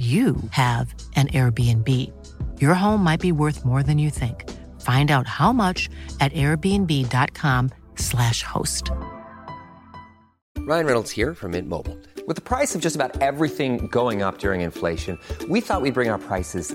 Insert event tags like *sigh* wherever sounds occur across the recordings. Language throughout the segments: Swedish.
you have an Airbnb. Your home might be worth more than you think. Find out how much at airbnb.com/slash host. Ryan Reynolds here from Mint Mobile. With the price of just about everything going up during inflation, we thought we'd bring our prices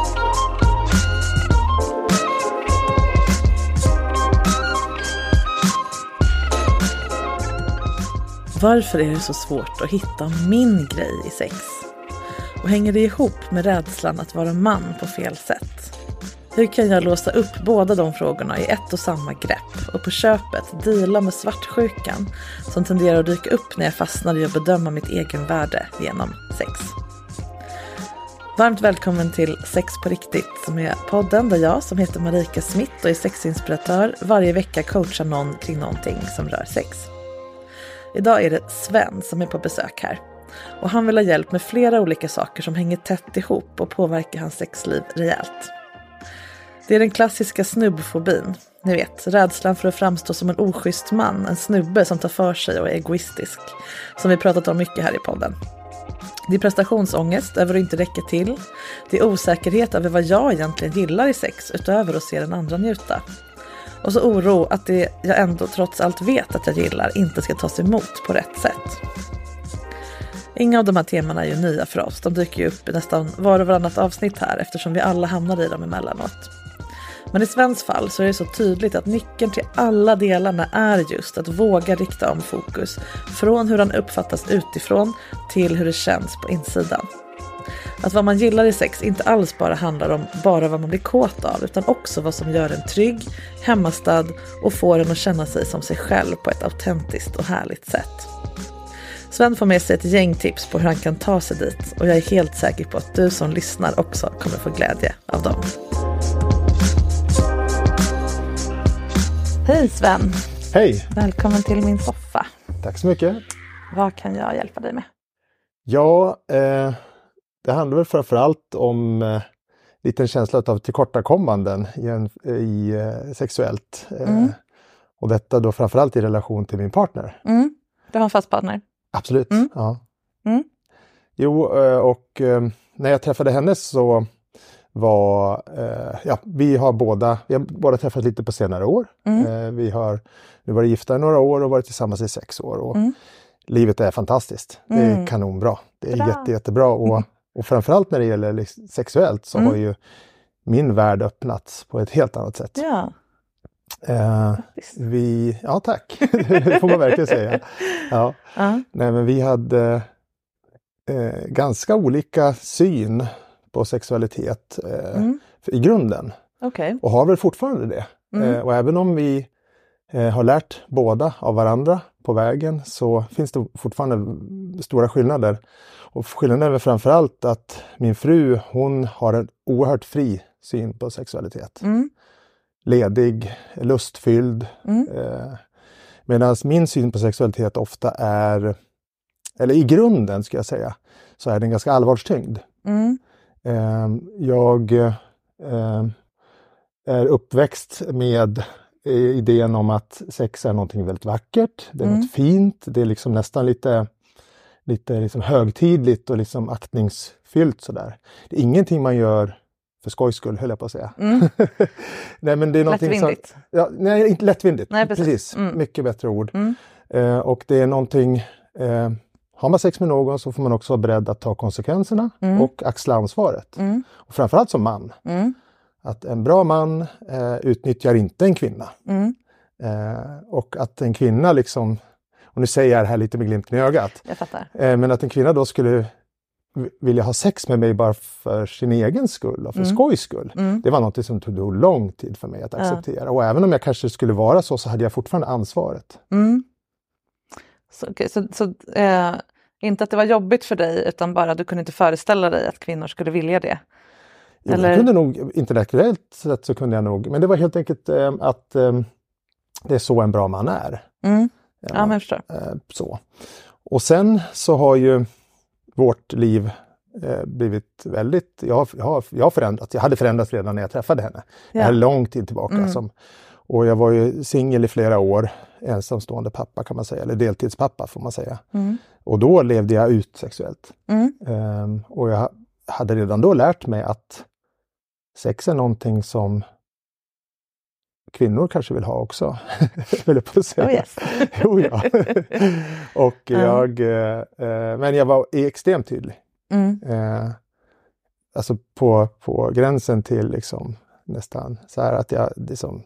Varför är det så svårt att hitta min grej i sex? Och hänger det ihop med rädslan att vara man på fel sätt? Hur kan jag låsa upp båda de frågorna i ett och samma grepp och på köpet deala med svartsjukan som tenderar att dyka upp när jag fastnar i att bedöma mitt egenvärde genom sex? Varmt välkommen till Sex på riktigt som är podden där jag som heter Marika Smith och är sexinspiratör varje vecka coachar någon kring någonting som rör sex. Idag är det Sven som är på besök här. Och han vill ha hjälp med flera olika saker som hänger tätt ihop och påverkar hans sexliv rejält. Det är den klassiska snubbfobin. Ni vet, rädslan för att framstå som en oschysst man, en snubbe som tar för sig och är egoistisk. Som vi pratat om mycket här i podden. Det är prestationsångest över att inte räcka till. Det är osäkerhet över vad jag egentligen gillar i sex utöver att se den andra njuta. Och så oro att det jag ändå trots allt vet att jag gillar inte ska tas emot på rätt sätt. Inga av de här temana är ju nya för oss. De dyker ju upp i nästan var och varannat avsnitt här eftersom vi alla hamnar i dem emellanåt. Men i Svens fall så är det så tydligt att nyckeln till alla delarna är just att våga rikta om fokus från hur han uppfattas utifrån till hur det känns på insidan. Att vad man gillar i sex inte alls bara handlar om bara vad man blir kåt av utan också vad som gör en trygg, hemmastad och får en att känna sig som sig själv på ett autentiskt och härligt sätt. Sven får med sig ett gäng tips på hur han kan ta sig dit och jag är helt säker på att du som lyssnar också kommer få glädje av dem. Hej Sven! Hej! Välkommen till min soffa. Tack så mycket! Vad kan jag hjälpa dig med? Ja, eh, det handlar väl framförallt om eh, liten känsla av tillkortakommanden i, en, i eh, sexuellt. Eh, Mm. Och detta då framförallt i relation till min partner. Mm. Du har en fast partner? Absolut. Mm. Ja. Mm. Jo, eh, och eh, när jag träffade henne så var, eh, ja, vi har båda, vi har båda träffat lite på senare år. Mm. Eh, vi har nu varit gifta i några år och varit tillsammans i sex år. Och Mm. Livet är fantastiskt. Det är Mm. kanonbra. Det är Bra. jätte, jättebra. Och, *laughs* och framförallt när det gäller liksom sexuellt så Mm. har ju min värld öppnats på ett helt annat sätt. Ja, Eh, vi, ja tack, *laughs* det får man verkligen säga. Ja. Ja. Nej, men vi hade eh, ganska olika syn på sexualitet eh, Mm. i grunden Okej. och har väl fortfarande det. Mm. Eh, och även om vi eh, har lärt båda av varandra på vägen så finns det fortfarande stora skillnader. Och skillnaden är väl framförallt att min fru hon har en oerhört fri syn på sexualitet. Mm. Ledig, lustfylld. Mm. Eh, Medan min syn på sexualitet ofta är, eller i grunden ska jag säga, så är den ganska allvarstyngd. Mm. Eh, jag eh, är uppväxt med idén om att sex är någonting väldigt vackert, det är Mm. något fint, det är liksom nästan lite, lite liksom högtidligt och liksom aktningsfyllt sådär. Det är ingenting man gör för skojs skull höll jag på att säga. Mm. *laughs* nej, men det är Lättvindigt. Som, ja, nej, inte lättvindigt. Nej, precis. precis. Mm. Mycket bättre ord. Mm. Eh, och det är någonting, eh, har man sex med någon så får man också vara beredd att ta konsekvenserna Mm. och axla ansvaret. Mm. Och framförallt som man. Mm. Att en bra man eh, utnyttjar inte en kvinna. Eh, och att en kvinna liksom, och nu säger jag det här lite med glimten i ögat, Jag fattar. eh, men att en kvinna då skulle vilja ha sex med mig bara för sin egen skull och för Mm. skojs skull. Mm. Det var något som tog lång tid för mig att Ja. acceptera. Och även om jag kanske skulle vara så, så hade jag fortfarande ansvaret. Mm. Så, okej, så, så eh, inte att det var jobbigt för dig utan bara du kunde inte föreställa dig att kvinnor skulle vilja det. Jo, Eller- Jag kunde nog, intellektuellt sett så kunde jag nog, men det var helt enkelt eh, att eh, det är så en bra man är. Mm. Ja, men förstår. Eh, så. Och sen så har ju vårt liv eh, blivit väldigt, jag har, jag, jag har förändrats, jag hade förändrats redan när jag träffade henne. Det här är Ja. lång tid tillbaka. Mm. Som, och jag var ju singel i flera år, ensamstående pappa kan man säga, eller deltidspappa får man säga. Mm. Och då levde jag ut sexuellt. Mm. Ehm, och jag hade redan då lärt mig att sex är någonting som kvinnor kanske vill ha också. *laughs* Vill jag på att säga. Oh yes. *laughs* jo, ja. *laughs* och Ja. jag, eh, men jag var extremt tydlig. Mm. Eh, alltså på, på gränsen till liksom nästan så här att jag liksom,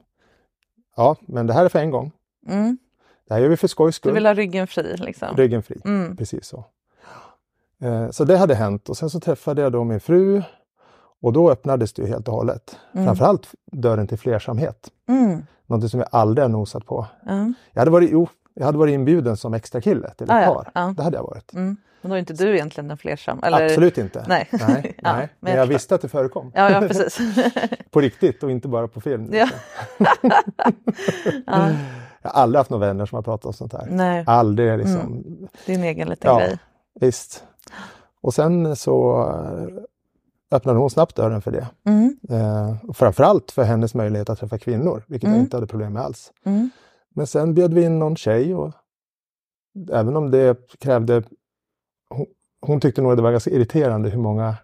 ja men det här är för en gång. Mm. Det här gör vi för skojs Du skull. vill ha ryggen fri liksom. Ryggen fri. Mm. Precis så. Eh, Så det hade hänt och sen så träffade jag då min fru och då öppnades det ju helt och hållet. Mm. Framförallt dörren till flersamhet. Mm. Någonting som jag aldrig har nosat på. Ja. Jag hade varit, jo, jag hade varit inbjuden som extra kille till ett Ah, par. Ja. Det hade jag varit. Mm. Men då är inte du egentligen den flersam? Eller? Absolut inte. Nej. nej, *laughs* Ja, men Men jag jag visste att det förekom. Ja, ja precis. *laughs* På riktigt och inte bara på film. ja. *laughs* ja. Jag har aldrig haft några vänner som har pratat om sånt här. Nej, Aldrig liksom. din egen liten Ja. grej. Visst. Och sen så öppnade hon snabbt dörren för det. Mm. Eh, och framförallt för hennes möjlighet att träffa kvinnor, vilket Mm. jag inte hade problem med alls. Mm. Men sen bjöd vi in någon tjej och även om det krävde... Hon, hon tyckte nog att det var ganska irriterande hur många,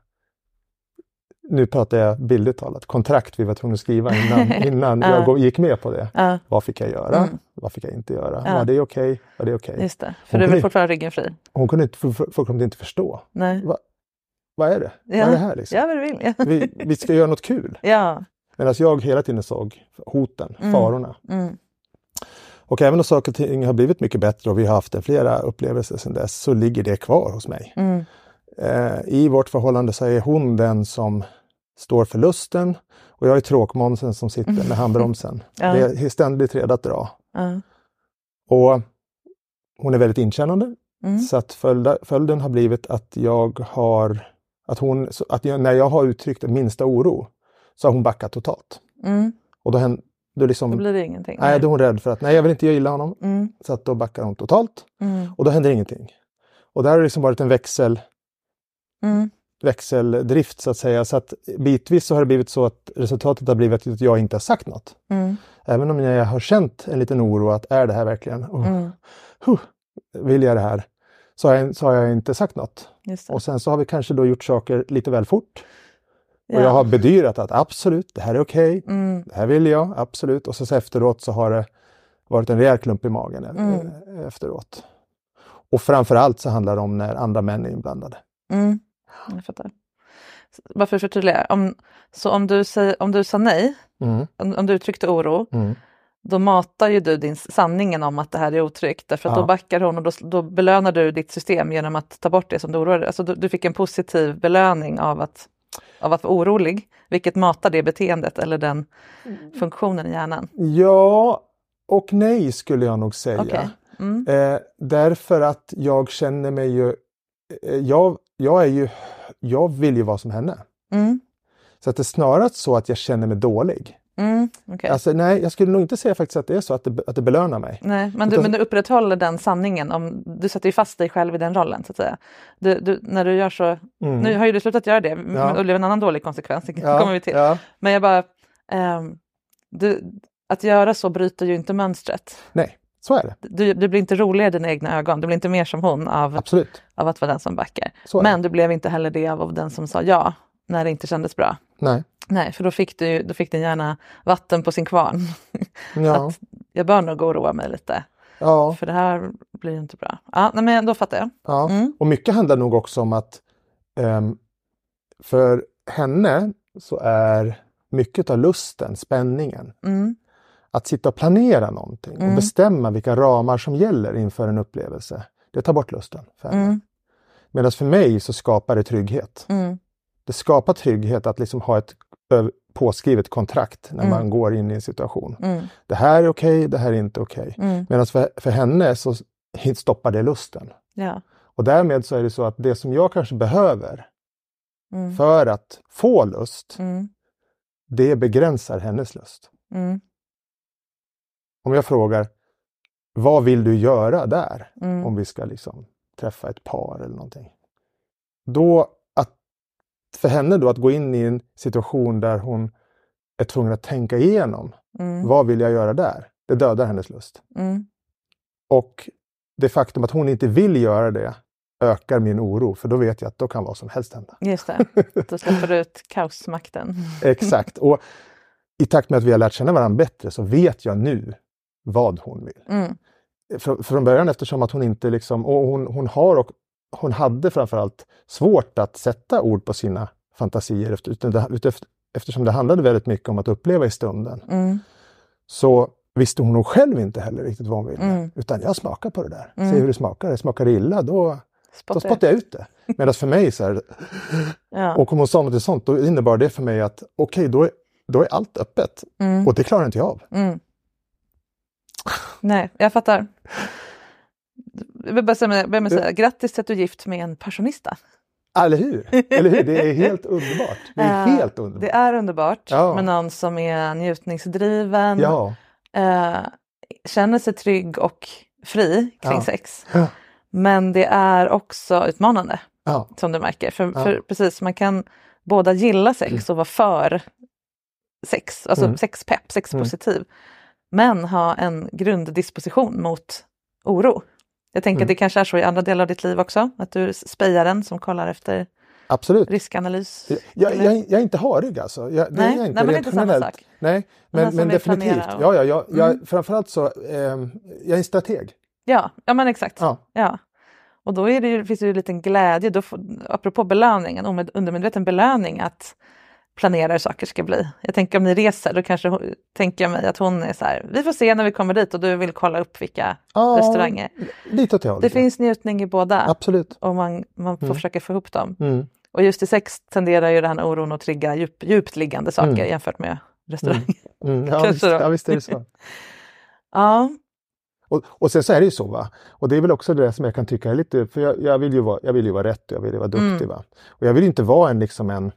nu pratar jag bildligt talat, kontrakt vi var tvungna att skriva innan, *laughs* innan Ja. jag gick med på det. Ja, Vad fick jag göra? Mm. Vad fick jag inte göra? Ja. Var det okej? Var det okej? just det. För Hon du vill fortfarande ryggen fri? Hon kunde inte, fullkomligt inte förstå. Nej. Vad är det? Ja. Vad är det här liksom? Ja, vad vill. Ja. Vi, vi ska göra något kul. ja. Medan jag hela tiden såg hoten, Mm. farorna. Mm. Och även om saker och ting har blivit mycket bättre och vi har haft flera upplevelser sedan dess så ligger det kvar hos mig. Mm. Eh, I vårt förhållande så är hon den som står för lusten och jag är tråkmånsen som sitter med handbromsen. *laughs* Ja. Det är ständigt redo att dra. Ja. Och hon är väldigt inkännande Mm. så att följden har blivit att jag har att hon, att jag, när jag har uttryckt den minsta oro så har hon backat totalt. Mm. Och då, hän- då liksom, Då blir det ingenting. nej, då är hon rädd för att nej, jag vill inte gilla honom. Mm. Så att då backar hon totalt Mm. och då händer ingenting. Och där har det liksom varit en växel, Mm. växeldrift så att säga. Så att bitvis så har det blivit så att resultatet har blivit att jag inte har sagt något. Mm. Även om jag har känt en liten oro att är det här verkligen, oh, Mm. huh, vill jag det här? Så har, jag, så har jag inte sagt något. Och sen så har vi kanske då gjort saker lite väl fort. Ja. Och jag har bedyrat att absolut, det här är okej, Mm. det här vill jag, absolut. Och så, efteråt så har det varit en rejäl klump i magen eh, Mm. efteråt. Och framförallt så handlar det om när andra män är inblandade. Mm. Jag fattar. Bara för att förtydliga. Om, så om du, säger, om du sa nej, Mm, om, om du uttryckte oro, mm. Då matar ju du din sanningen om att det här är otryggt. Därför att Ja. då backar hon och då, då belönar du ditt system genom att ta bort det som du oroar dig. Alltså du, du fick en positiv belöning av att, av att vara orolig, vilket matar det beteendet eller den funktionen i hjärnan. Ja och nej skulle jag nog säga. Okej. Mm. Eh, därför att jag känner mig ju... Eh, jag, jag är ju... Jag vill ju vara som henne. Mm. Så att det är snarare så att jag känner mig dålig. Mm. okej. Alltså, nej, jag skulle nog inte säga faktiskt att det är så att det, att det belönar mig. Nej, men du, Utan- men du upprätthåller den sanningen. Om, du sätter ju fast dig själv i den rollen så att säga. Du, du, när du gör så, Mm. nu har ju du slutat göra det Ja. och blev en annan dålig konsekvens, det ja, kommer vi till. Ja, Men jag bara, ehm, du, att göra så bryter ju inte mönstret. nej, så är det. Du, du blir inte roligare i dina egna ögon, du blir inte mer som hon av, Absolut. av att vara den som backar. Är Men du blev inte heller det av den som sa ja när det inte kändes bra. Nej. Nej, för då fick, du, då fick den gärna vatten på sin kvarn. Ja. *laughs* att jag bör nog oroa mig lite. Ja, För det här blir inte bra. Ja, nej, men då fattar jag. ja. Mm. Och mycket handlar nog också om att ehm, för henne så är mycket av lusten, spänningen, Mm. att sitta och planera någonting och Mm. bestämma vilka ramar som gäller inför en upplevelse. Det tar bort lusten. För henne. Mm. Medan för mig så skapar det trygghet. Mm. Det skapar trygghet att liksom ha ett påskrivet kontrakt när Mm. man går in i en situation. Mm. Det här är okej, det här är inte okej. Mm. Medan för, för henne så stoppar det lusten. Ja. Och därmed så är det så att det som jag kanske behöver Mm. för att få lust, Mm. det begränsar hennes lust. Mm. Om jag frågar, vad vill du göra där? Om vi ska liksom träffa ett par eller någonting. Då, för henne då att gå in i en situation där hon är tvungen att tänka igenom, Mm. vad vill jag göra där? Det dödar hennes lust. Mm. Och det faktum att hon inte vill göra det ökar min oro, för då vet jag att då kan vad som helst hända. Just det, *laughs* då släpper du ut kaosmakten. Exakt. Och i takt med att vi har lärt känna varandra bättre så vet jag nu vad hon vill. Mm. Fr från början eftersom att hon inte liksom, och hon, hon har och hon hade framförallt svårt att sätta ord på sina fantasier det, eftersom det handlade väldigt mycket om att uppleva i stunden. Mm. Så visste hon nog själv inte heller riktigt vad hon ville. Mm. Utan jag smakar på det där, Mm. se hur det smakar. Smakar det illa, då, då Spottar. jag ut det. Medan för mig så här, Ja. och om hon sa något sånt, då innebar det för mig att okej, då, är, då är allt öppet. Mm. Och det klarar inte jag av. Mm. Nej, jag fattar. Jag vill bara säga, säga grattis till att du är gift med en passionista. Eller hur? Eller hur? Det är helt underbart. Det är Eh, helt underbart. Det är underbart Ja. med någon som är njutningsdriven, Ja. eh, känner sig trygg och fri kring Ja. sex. Men det är också utmanande som du märker. För, för precis, man kan båda gilla sex och vara för sex, alltså Mm. sexpepp, sexpositiv. Men ha en grunddisposition mot oro. Jag tänker Mm. att det kanske är så i andra delar av ditt liv också, att du är spejaren som kollar efter Absolut. riskanalys. Jag, jag, jag, jag är inte harig alltså. Jag, det Nej, är jag inte nej, men det är inte samma sak. Nej, Men men, definitivt. och- Ja, ja, jag, jag, Mm. Framförallt så, ehm, jag är en strateg. Ja, ja men exakt. Ja. Ja. Och då är det ju, finns det ju en liten glädje, då får, apropå belöning, en omed- undermedveten belöning att planera hur saker ska bli. Jag tänker om ni reser, då kanske tänker jag mig att hon är så här, vi får se när vi kommer dit och du vill kolla upp vilka Ja, restauranger. Lite åt det hållet. Det finns njutning i båda Absolut. och man, man får försöka få ihop dem. Mm. Och just i sex tenderar ju den här oron att trigga djup, djupt liggande saker Mm. jämfört med restauranger. Mm. Ja, *laughs* visst, ja, visst är det så. *laughs* Ja, Och, och sen så är det ju så, va? och det är väl också det som jag kan tycka är lite, för jag, jag, vill, ju vara, jag vill ju vara rätt och jag vill ju vara duktig. Mm. Va? Och jag vill inte vara en, liksom en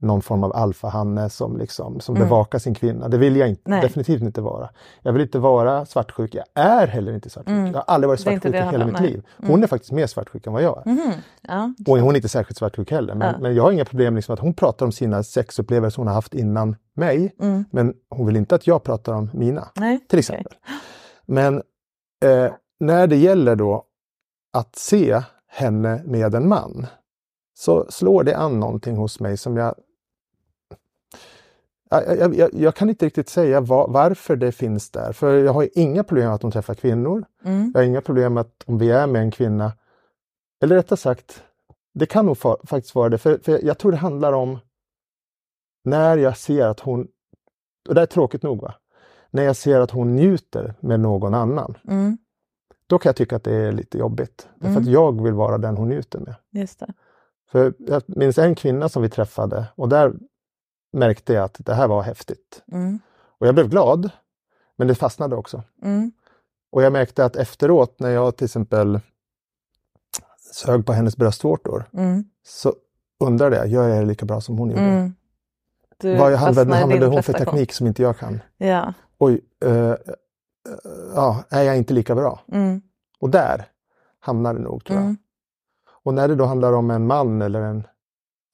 någon form av alfahanne som, liksom, som Mm. bevakar sin kvinna. Det vill jag inte, Nej. definitivt inte vara. Jag vill inte vara svartsjuk. Jag är heller inte svartsjuk. Mm. Jag har aldrig varit svartsjuk i hela mitt liv. nej. Hon är faktiskt mer svartsjuk än vad jag är. mhm. ja. Och hon är inte särskilt svartsjuk heller. Men, Ja. men jag har inga problem liksom att hon pratar om sina sexupplevelser hon har haft innan mig. Mm. Men hon vill inte att jag pratar om mina Nej, till exempel. Men eh, när det gäller då att se henne med en man så slår det an någonting hos mig som jag jag, jag, jag, kan inte riktigt säga var, varför det finns där. För jag har inga problem med att hon träffar kvinnor. Mm. Jag har inga problem med att om vi är med en kvinna, eller rättare sagt, det kan nog fa- faktiskt vara det. För, för jag tror det handlar om när jag ser att hon, och det är tråkigt nog, va? när jag ser att hon njuter med någon annan. Mm. Då kan jag tycka att det är lite jobbigt. Därför Mm. att jag vill vara den hon njuter med. Just det. För jag minns en kvinna som vi träffade och där märkte jag att det här var häftigt. Mm. Och jag blev glad, men det fastnade också. Mm. Och jag märkte att efteråt när jag till exempel sög på hennes bröstvårtor Mm. så undrade jag, gör jag det lika bra som hon gjorde? Mm. Du Vad använde, använde hon för teknik som inte jag kan? Ja. Oj, eh, eh, ja, är jag inte lika bra? Mm. Och där hamnar det nog tror jag. Mm. Och när det då handlar om en man eller en,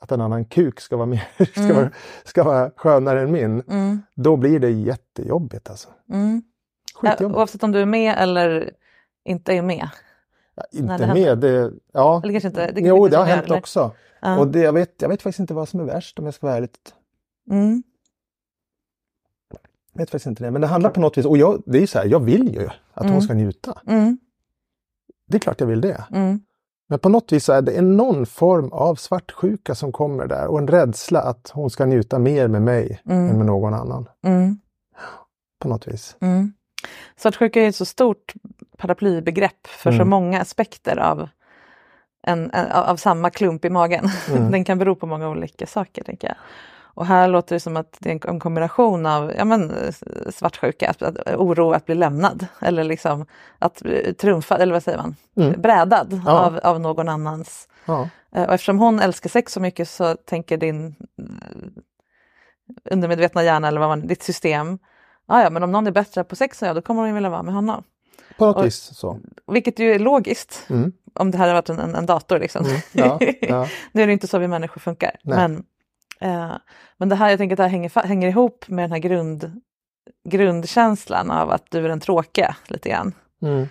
att en annan kuk ska vara, mer, *laughs* ska Mm. vara, ska vara skönare än min, Mm. då blir det jättejobbigt alltså. Mm. Skitjobbigt. oavsett om du är med eller inte är med. Ja, inte det med, det, ja. Eller kanske inte. Det jo, det har hänt eller- också. Ja. Och det, jag, vet, jag vet faktiskt inte vad som är värst om jag ska vara ärlig. Mm. Jag vet faktiskt inte det. Men det handlar på något vis, och jag, det är så här, jag vill ju att hon ska njuta. Mm. Det är klart jag vill det. Mm. Men på något vis så är det någon form av svartsjuka som kommer där och en rädsla att hon ska njuta mer med mig än med någon annan. Mm. På något vis. Mm. Svartsjuka är ett så stort paraplybegrepp för så Mm. många aspekter av, en, en, av samma klump i magen. Mm. *laughs* Den kan bero på många olika saker. tänker jag. Och här låter det som att det är en- kombination av ja, men, svartsjuka, att, att, oro att bli lämnad eller liksom att trumfad, eller vad säger man, Mm. brädad Ja. av, av någon annans. Ja. Eh, Och eftersom hon älskar sex så mycket så tänker din eh, undermedvetna hjärna eller vad man, ditt system, "Ah, ja men om någon är bättre på sex än jag då kommer hon vilja vara med honom. På något Och- vis så. Vilket ju är logiskt Mm. om det här hade varit en, en, en dator. Liksom. Mm. Ja, ja. *laughs* nu är det inte så vi människor funkar. Nej. Men, eh, men det här, jag tänker att det här hänger, hänger ihop med den här grund, grundkänslan av att du är den tråkiga lite grann. Mm. Eh,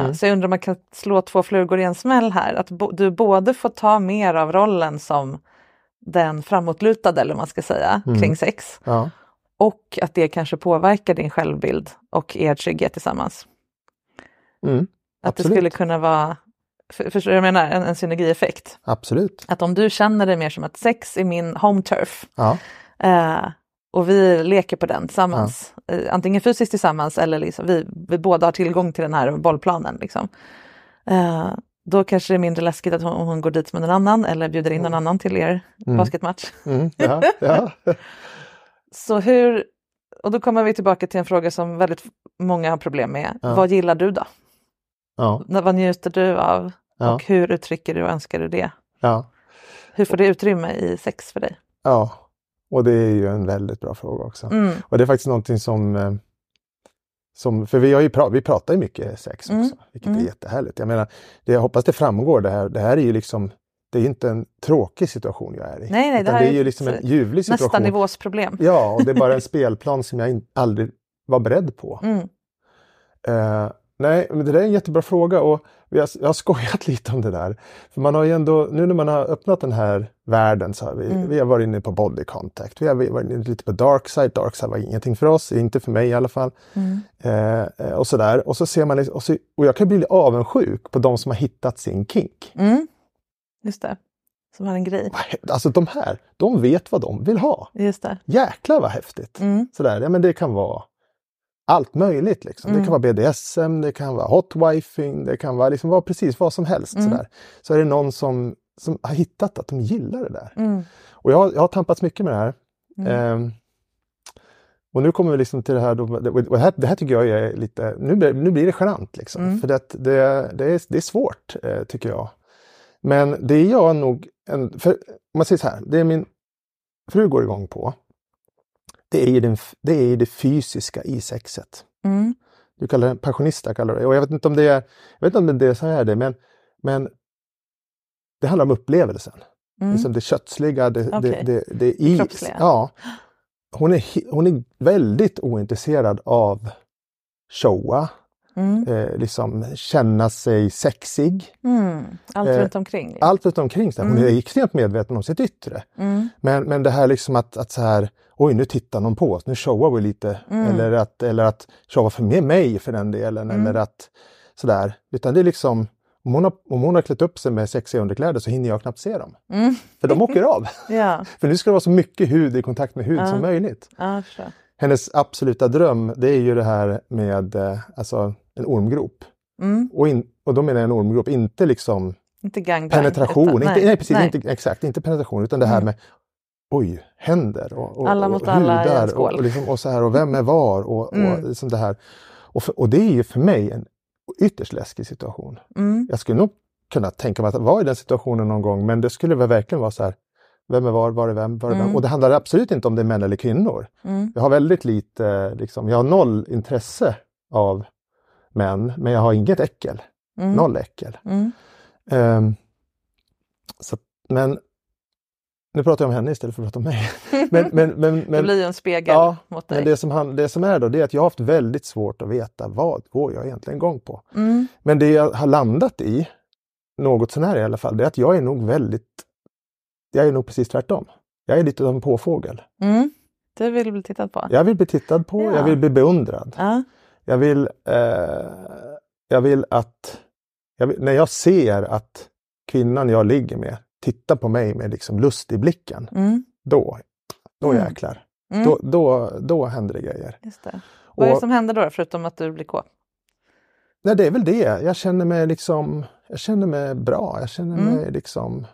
Mm. Så jag undrar om man kan slå två flugor i en smäll här. Att bo, du både får ta mer av rollen som den framåtlutade, eller vad man ska säga, Mm. kring sex. Ja. Och att det kanske påverkar din självbild och er trygghet tillsammans. Mm. Att Absolut. det skulle kunna vara, för, förstår du vad jag menar, en, en synergieffekt. Absolut. Att om du känner dig mer som att sex är min home turf Ja. eh, och vi leker på den tillsammans, eh, antingen fysiskt tillsammans eller liksom vi, vi båda har tillgång till den här bollplanen. Liksom. Eh, då kanske det är mindre läskigt att hon, hon går dit med någon annan eller bjuder in någon annan till er Mm. basketmatch. Mm. Ja. Ja. *laughs* Så hur, och då kommer vi tillbaka till en fråga som väldigt många har problem med. Ja. Vad gillar du då? Ja. Vad njuter du av? Ja. Och hur uttrycker du och önskar du det? Ja. Hur får det utrymme i sex för dig? ja. Och det är ju en väldigt bra fråga också. Mm. Och det är faktiskt någonting som, eh, som för vi, har ju pra, vi pratar ju mycket sex också, Mm. vilket Mm. är jättehärligt. Jag menar, det, jag hoppas det framgår det här. Det här är ju liksom, det är inte en tråkig situation jag är i. Nej, nej, det här det är ju liksom en ljuvlig Nästa situation. nivås problem. Ja, och det är bara en *laughs* spelplan som jag aldrig var beredd på. Mm. Eh, nej, men det där är en jättebra fråga och jag har skojat *laughs* lite om det där. För man har ju ändå, nu när man har öppnat den här världen så har vi, Mm. vi har varit inne på body contact. Vi har varit inne lite på dark side. Dark side var ingenting för oss, inte för mig i alla fall. Mm. Eh, eh, och sådär. Och så ser man, liksom- och, så, och jag kan bli avundsjuk på de som har hittat sin kink. Mm. Just det. Som har en grej. Alltså de här, de vet vad de vill ha. Just det. Jäklar vad häftigt! Mm. Sådär, ja, men det kan vara allt möjligt. Liksom. Det Mm. kan vara BDSM, det kan vara hot-wifing, det kan vara, liksom, vara precis vad som helst. Mm. Sådär. Så är det någon som, som har hittat att de gillar det där. Mm. Och jag, jag har tampats mycket med det här. Mm. Ehm, och nu kommer vi liksom till det här, då, det, här det här tycker jag är lite, nu, nu blir det genant. Liksom, Mm. För det, det, det, är, det är svårt, eh, tycker jag. Men det är jag nog, en, för, om man säger så här, det är min fru går igång på, det är ju, den, det, är ju det fysiska i sexet. Mm. Du kallar det passionista, kallar det. Och jag vet inte om det är, jag vet inte om det är så här det är, men, men det handlar om upplevelsen. Mm. Liksom det kötsliga, det, Okej. det, det, det i, kroppsliga. Ja. Hon är, hon är väldigt ointresserad av showa, Mm. eh, liksom känna sig sexig. Mm. Allt Eh, runt omkring. Allt runt omkring sig. Hon Mm. är extremt medveten om sitt yttre. Mm. Men, men det här liksom att, att så här, oj nu tittar någon på oss, nu showar vi lite. Mm. Eller att, eller att showa för med mig för den delen. Mm. Eller att sådär. Utan det är liksom, om hon, har, om hon har klätt upp sig med sexiga underkläder så hinner jag knappt se dem. Mm. För de åker av. *laughs* Ja, *laughs* För nu ska det vara så mycket hud i kontakt med hud Ja. som möjligt. ja. Hennes absoluta dröm det är ju det här med eh, alltså, en ormgrop. Mm. Och, in, och då menar jag en ormgrop, inte liksom Inte gangbang. penetration. utan- inte, nej, precis, nej. Inte, exakt, inte penetration utan det här Mm. med oj, händer och, och, Alla och mot alla i en hudar och, och, liksom, och så här och vem är var och, Mm. och liksom det här. Och, för, och det är ju för mig en ytterst läskig situation. Mm. Jag skulle nog kunna tänka mig att vara i den situationen någon gång men det skulle väl verkligen vara så här vem är var, var är vem, var är vem? Mm. Och det handlar absolut inte om det är män eller kvinnor. Mm. Jag har väldigt lite, liksom, jag har noll intresse av män, men jag har inget äckel. Mm. Noll äckel. Mm. Ehm, så, men nu pratar jag om henne istället för att prata om mig. *laughs* Men, men, men, det men, blir ju en spegel ja, mot dig. men det, som han, det som är då, det är att jag har haft väldigt svårt att veta vad går jag egentligen igång på. Mm. Men det jag har landat i, något sånär i alla fall, det är att jag är nog väldigt, jag är nog precis tvärtom. jag är lite av en påfågel. Mm. Du vill bli tittad på? Jag vill bli tittad på, Ja. jag vill bli beundrad. Ja. Jag vill, eh, jag vill att, jag vill, när jag ser att kvinnan jag ligger med tittar på mig med liksom lust i blicken, Mm. då, då Mm. jäklar. Mm. Då, då, då händer det grejer. Just det. Vad är det Och- som händer då, förutom att du blir kåt? Nej, det är väl det. Jag känner mig liksom, jag känner mig bra. Jag känner Mm. mig liksom,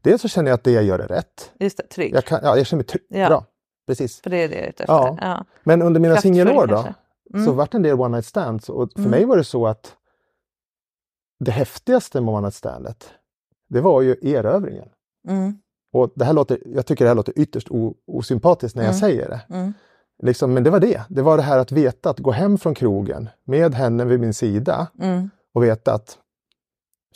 dels så känner jag att det jag gör är rätt. Just det, trygg. Jag, kan, ja, jag känner mig trygg. Ja. Bra, precis. För det är det jag är ute efter. Ja. Ja. Men under mina singelår då, kanske. Mm. så vart en del one night stands. Och för Mm. mig var det så att det häftigaste med one night standet, det var ju erövringen. Mm. Och det här låter, jag tycker det här låter ytterst osympatiskt när jag Mm. säger det. Mm. Liksom, men det var det. Det var det här att veta att gå hem från krogen med henne vid min sida Mm. och veta att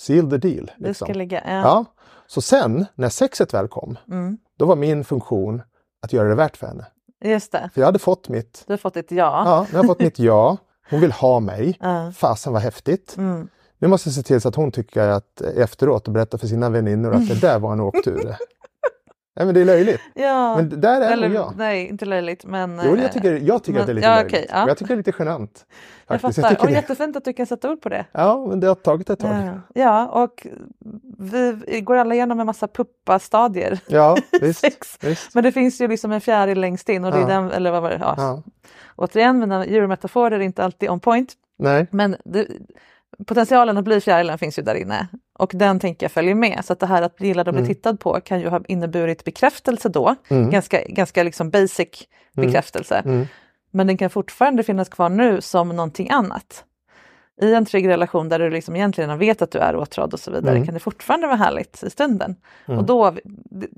seal the deal. Du Liksom. ska ligga... Ja. Ja. Så sen när sexet väl kom, då var min funktion att göra det värt för henne. Just det. För jag hade fått mitt, Du har fått ett ja. ja, nu har jag fått mitt ja. Hon vill ha mig. *laughs* Ja. Fasen vad häftigt. Mm. Nu måste jag se till så att hon tycker att efteråt och berätta för sina väninnor att det där var en åktur. *laughs* Nej men det är löjligt. *laughs* Ja. Men där är Eller, nog jag. Nej, inte löjligt men... Jo, eh, jag tycker, jag tycker men- att det är lite ja, löjligt. okej, ja. Jag tycker det är lite genant. Jag Faktiskt. fattar. tycker Och det- jättefint att du kan sätta ord på det. Ja, men det har tagit ett tag. Ja, ja och vi går alla igenom en massa puppa-stadier. Ja, *laughs* visst. Sex. visst. Men det finns ju liksom en fjäril längst in och det är den, eller vad var det? Ja. Återigen, mina djurmetaforer är inte alltid on point. Nej. Men det, potentialen att bli fjärilen finns ju där inne och den tänker jag följer med. Så att det här att bli gillad och bli Mm. tittad på kan ju ha inneburit bekräftelse då. Mm. Ganska, ganska liksom basic bekräftelse. Mm. Men den kan fortfarande finnas kvar nu som någonting annat. I en trygg relation där du liksom egentligen vet att du är åtrådd och så vidare Mm. kan det fortfarande vara härligt i stunden. Och då,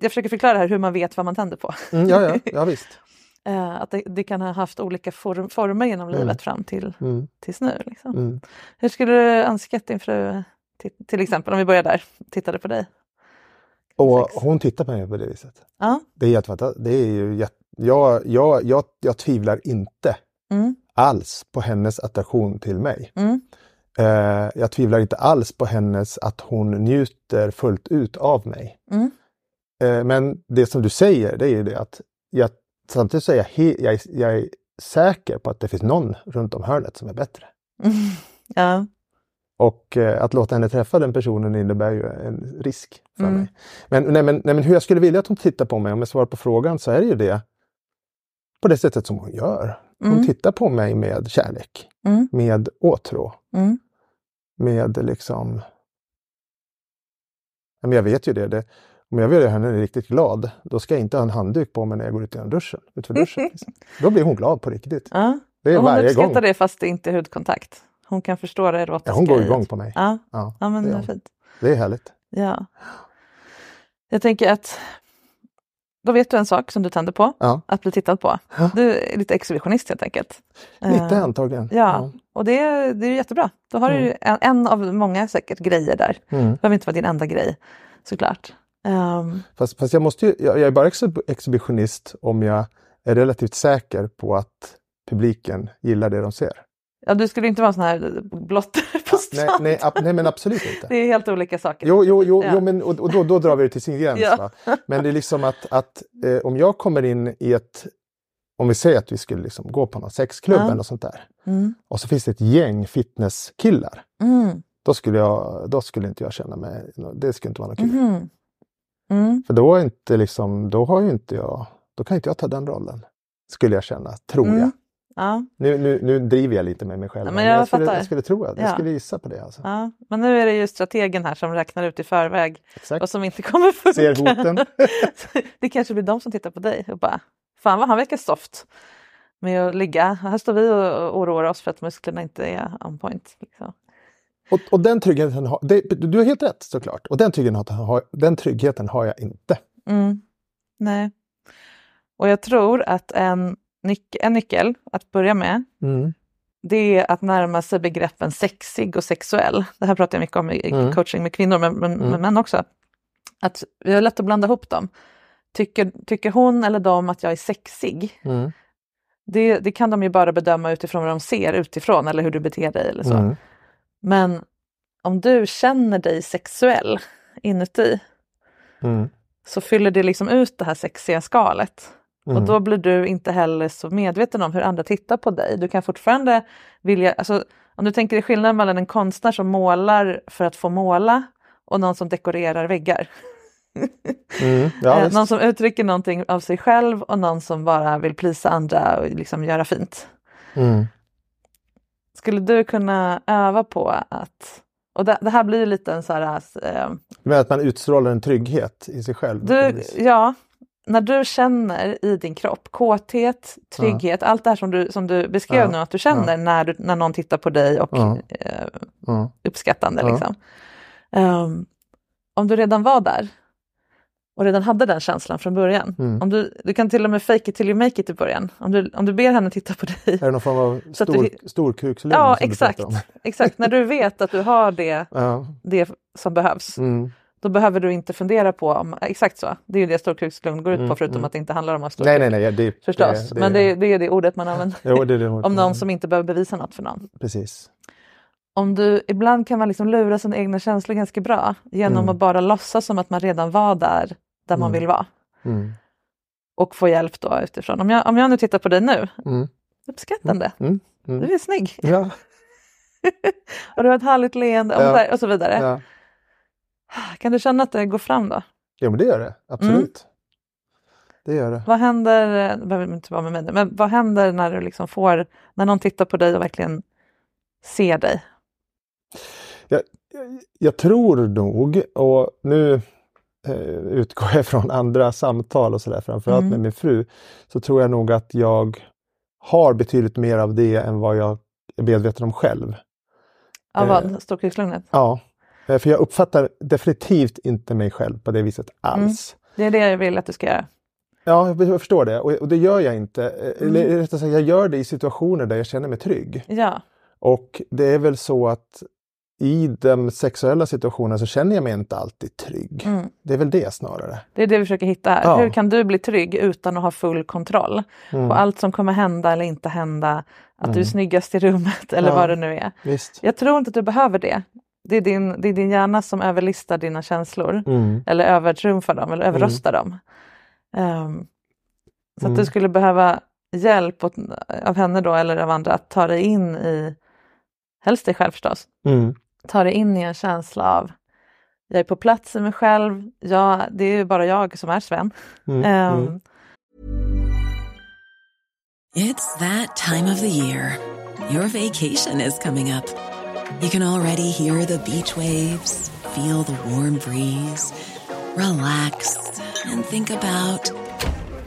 jag försöker förklara här hur man vet vad man tänder på. Mm, ja, ja, ja, *laughs* visst. Eh, att det, det kan ha haft olika form, former genom livet Mm. fram till, Mm. tills nu. Liksom. Mm. Hur skulle du önska att din fru, till, till exempel om vi börjar där, tittade på dig? Och Sex. hon tittar på mig på det viset. Ja. Det är helt fantastiskt. Det är ju jätte... jag, jag, jag, jag tvivlar inte Mm. alls på hennes attraktion till mig. Mm. Eh, jag tvivlar inte alls på hennes att hon njuter fullt ut av mig. Eh, men det som du säger, det är ju det att jag, samtidigt så är jag, jag, jag är säker på att det finns någon runt om hörnet som är bättre. *laughs* Ja. Och eh, att låta henne träffa den personen innebär ju en risk för Mm. mig. Men, nej, men, nej, men hur jag skulle vilja att hon tittar på mig, om jag svarar på frågan, så är det ju det på det sättet som hon gör. Hon Mm. tittar på mig med kärlek, Mm. med åtrå, Mm. med liksom... Men jag vet ju det. det om jag vill göra henne riktigt glad, då ska jag inte ha en handduk på mig när jag går ut genom duschen. Utför duschen liksom. *laughs* Då blir hon glad på riktigt. Ja. Det är hon varje uppskattar gång. det fast det inte är hudkontakt. Hon kan förstå det erotiska. Ja, hon går igång på mig. Ja, Ja, ja men det är fint. Det är härligt. Ja. Jag tänker att då vet du en sak som du tänder på, Ja. att bli tittad på. Ja. Du är lite exhibitionist helt enkelt. Lite Eh, antagligen. Ja, och det, det är jättebra. Då har du ju en, en av många säkert grejer där. Mm. Det behöver inte vara din enda grej såklart. Ehm, Fast, fast jag, måste ju, jag, jag är bara exhib- exhibitionist om jag är relativt säker på att publiken gillar det de ser. ja, du skulle inte vara en sån här blottare *laughs* på Nej, stan. nej, ab, nej men absolut inte. *laughs* Det är helt olika saker. Jo, jo, jo, Ja. jo men, och, och då, då drar vi det till sin gräns. Ja. Men det är liksom att, att eh, om jag kommer in i ett, om vi säger att vi skulle liksom gå på någon sexklubb Ja. eller sånt där. Mm. Och så finns det ett gäng fitnesskillar. Mm. Då skulle, jag, då skulle inte jag känna mig, det skulle inte vara något kul. Mhm. Mm. För då är inte liksom, då har ju inte jag, då kan inte jag ta den rollen. Skulle jag känna, tror Mm. jag. Ja. Nu, nu, nu driver jag lite med mig själv. Ja, men jag skulle, fattar. jag skulle tro att jag Ja. skulle gissa på det. Alltså. Ja. Men nu är det ju strategen här som räknar ut i förväg Exakt. vad som inte kommer *laughs* funka. Ser hoten. *laughs* det kanske blir de som tittar på dig och bara Fan vad han verkar soft med att ligga. Här står vi och oroar oss för att musklerna inte är on point. Liksom. Och, och den tryggheten har, det, du har helt rätt såklart. Och den tryggheten har, den tryggheten har jag inte. Mm. Nej. Och jag tror att en, nyc- en nyckel att börja med Mm. det är att närma sig begreppen sexig och sexuell. Det här pratar jag mycket om i Mm. coaching med kvinnor men, men, men män också. Att vi har lätt att blanda ihop dem. Tycker, tycker hon eller de att jag är sexig? Mm. Det, det kan de ju bara bedöma utifrån vad de ser utifrån eller hur du beter dig eller så. Men om du känner dig sexuell inuti, Mm. så fyller det liksom ut det här sexiga skalet. Mm. Och då blir du inte heller så medveten om hur andra tittar på dig. Du kan fortfarande vilja, alltså, om du tänker dig skillnaden mellan en konstnär som målar för att få måla och någon som dekorerar väggar. Mm. Ja, *laughs* Eh, någon som uttrycker någonting av sig själv och någon som bara vill plisa andra och liksom göra fint. Mm. Skulle du kunna öva på att, och det, det här blir ju lite en så här, eh, Men att man utstrålar en trygghet i sig själv. du, ja, när du känner i din kropp kåthet, trygghet, allt det här som du, som du beskrev Ja, nu att du känner när, du, när någon tittar på dig och Ja. eh, Ja. uppskattande. Ja. Liksom. Ehm, om du redan var där och redan hade den känslan från början. Mm. Om du, du kan till och med fake it till you make it i början. Om du, om du ber henne titta på dig. Är det någon form av *laughs* stor, du- Ja, som exakt. du pratar om? exakt. När du vet att du har det, *laughs* Ja. det som behövs. Mm. Då behöver du inte fundera på om, exakt så, det är ju det storkukslugn går ut på Mm, förutom mm. att det inte handlar om att Nej, nej, nej. Det, Förstås, det, det, men det, det är det ordet man använder. Jo, det det ordet *laughs* om någon som inte behöver bevisa något för någon. Precis. Om du, ibland kan man liksom lura sina egna känslor ganska bra genom Mm. att bara låtsas som att man redan var där, där man Mm. vill vara. Mm. Och få hjälp då utifrån. Om jag, om jag nu tittar på dig nu, Mm. uppskattande, Mm. Mm. du är snygg Ja. *laughs* och du har ett härligt leende och, Ja. där, och så vidare. ja. Kan du känna att det går fram då? Jo, men det gör det. Absolut. Mm. Det gör det. Vad händer, det behöver inte vara med mig, men vad händer när du liksom får, när någon tittar på dig och verkligen ser dig? Jag, jag tror nog, och nu eh, utgår jag *laughs* från andra samtal och sådär, framförallt Mm. med min fru, så tror jag nog att jag har betydligt mer av det än vad jag är medveten om själv. Av Eh. vad? Storkukslugnet? Ja, eh, för jag uppfattar definitivt inte mig själv på det viset alls. Det är det jag vill att du ska göra. Ja, jag förstår det och, och det gör jag inte. Eh, Mm. Eller rättare sagt, jag gör det i situationer där jag känner mig trygg. Ja, Och det är väl så att i de sexuella situationerna så känner jag mig inte alltid trygg. mm. Det är väl det snarare. det är det vi försöker hitta här. Ja. Hur kan du bli trygg utan att ha full kontroll Mm. på allt som kommer hända eller inte hända? Att du är Mm. snyggast i rummet *laughs* eller Ja. vad det nu är. Visst. Jag tror inte att du behöver det. Det är din, det är din hjärna som överlistar dina känslor Mm. eller övertrumfar dem eller överröstar dem. Ehm, så att Mm. du skulle behöva hjälp åt, av henne då eller av andra att ta dig in i, helst dig själv förstås, Mm. Ta dig in i en känsla av jag är på plats i mig själv, jag, det är ju bara jag som är Sven. Mm. Ehm, Mm. It's that time of the year. Your vacation is coming up. You can already hear the beach waves, feel the warm breeze, relax, and think about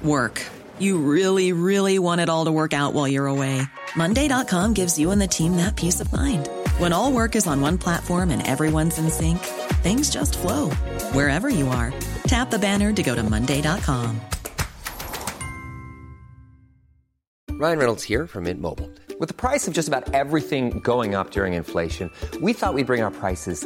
work. You really, really want it all to work out while you're away. Monday.com gives you and the team that peace of mind. When all work is on one platform and everyone's in sync, things just flow wherever you are. Tap the banner to go to Monday.com. Ryan Reynolds here from Mint Mobile. With the price of just about everything going up during inflation, we thought we'd bring our prices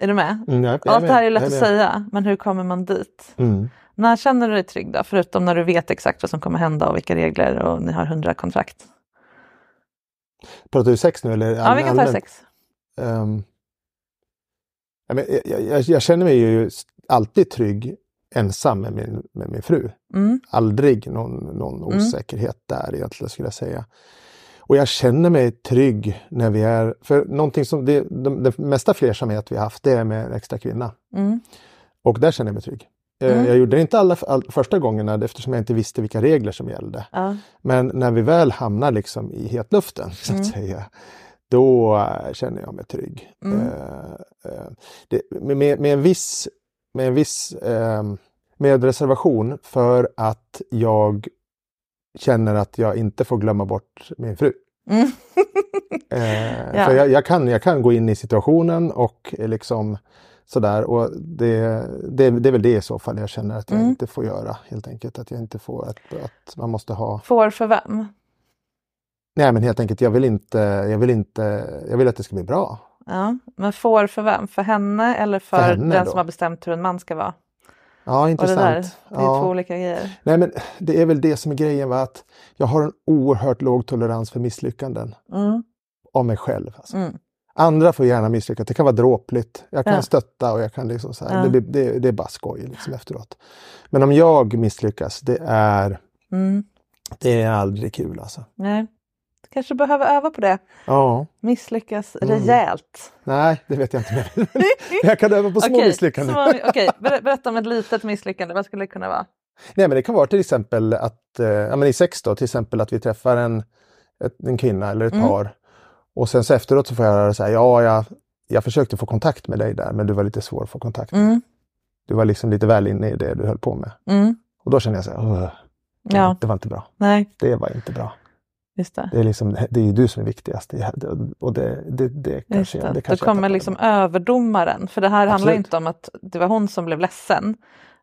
Är du med? Mm, jag, jag Allt det här är lätt att säga, men hur kommer man dit? Mm. När känner du dig trygg då? Förutom när du vet exakt vad som kommer hända och vilka regler och ni har hundra kontrakt. Pratar du sex nu eller Ja, vi kan ta sex. Men jag, jag, jag känner mig ju alltid trygg ensam med min, med min fru. Mm. Aldrig någon, någon Mm. osäkerhet där egentligen skulle jag säga. Och jag känner mig trygg när vi är, för någonting som det, de, det mesta flersamhet vi har haft det är med extra kvinna. Mm. Och där känner jag mig trygg. Eh, Mm. Jag gjorde det inte alla all, första gångerna eftersom jag inte visste vilka regler som gällde. Ja. Men när vi väl hamnar liksom i hetluften *laughs* så att Mm. säga, då eh, känner jag mig trygg. Mm. Eh, eh, det, med, med, med en viss, med en viss eh, med reservation för att jag känner att jag inte får glömma bort min fru. Mm. *laughs* Eh, *laughs* Ja. För jag, jag, kan, jag kan gå in i situationen och liksom sådär och det, det, det är väl det i så fall jag känner att jag Mm. inte får göra helt enkelt. Att jag inte får, att, att man måste ha Får för vem? Nej men helt enkelt, jag vill inte, jag vill inte, jag vill att det ska bli bra. Ja. Men får för vem? För henne eller för, För henne den då. som har bestämt hur en man ska vara? Ja, Och det intressant. där, det är ja. två olika grejer. Nej men det är väl det som är grejen, va? att jag har en oerhört låg tolerans för misslyckanden Mm. av mig själv. Alltså. Mm. Andra får gärna misslyckas, det kan vara dråpligt. Jag kan Ja. stötta och jag kan liksom så här, Ja. det, det, det är bara skoj liksom efteråt. Men om jag misslyckas, det är, Mm. det är aldrig kul alltså. Nej. Kanske behöver öva på det. Ja, Misslyckas Mm. rejält. nej det vet jag inte. Men *laughs* jag kan öva på små Okej, misslyckanden. Okej, ber- berätta om ett litet misslyckande. Vad skulle det kunna vara? Nej men det kan vara till exempel att, eh, ja men i sex då, till exempel att vi träffar en, en kvinna eller ett Mm. par. Och sen så efteråt så får jag höra så här, ja jag, jag försökte få kontakt med dig där men du var lite svår att få kontakt med. Mm. Du var liksom lite väl inne i det du höll på med. Mm. Och då känner jag så här, "Åh, det, Ja, det var inte bra. nej, Det var inte bra. Just det. Det är, liksom, det är ju du som är viktigast. Och det, det, det kanske, det. det Då kanske jag kommer liksom överdomaren. För det här handlar Absolut. inte om att det var hon som blev ledsen.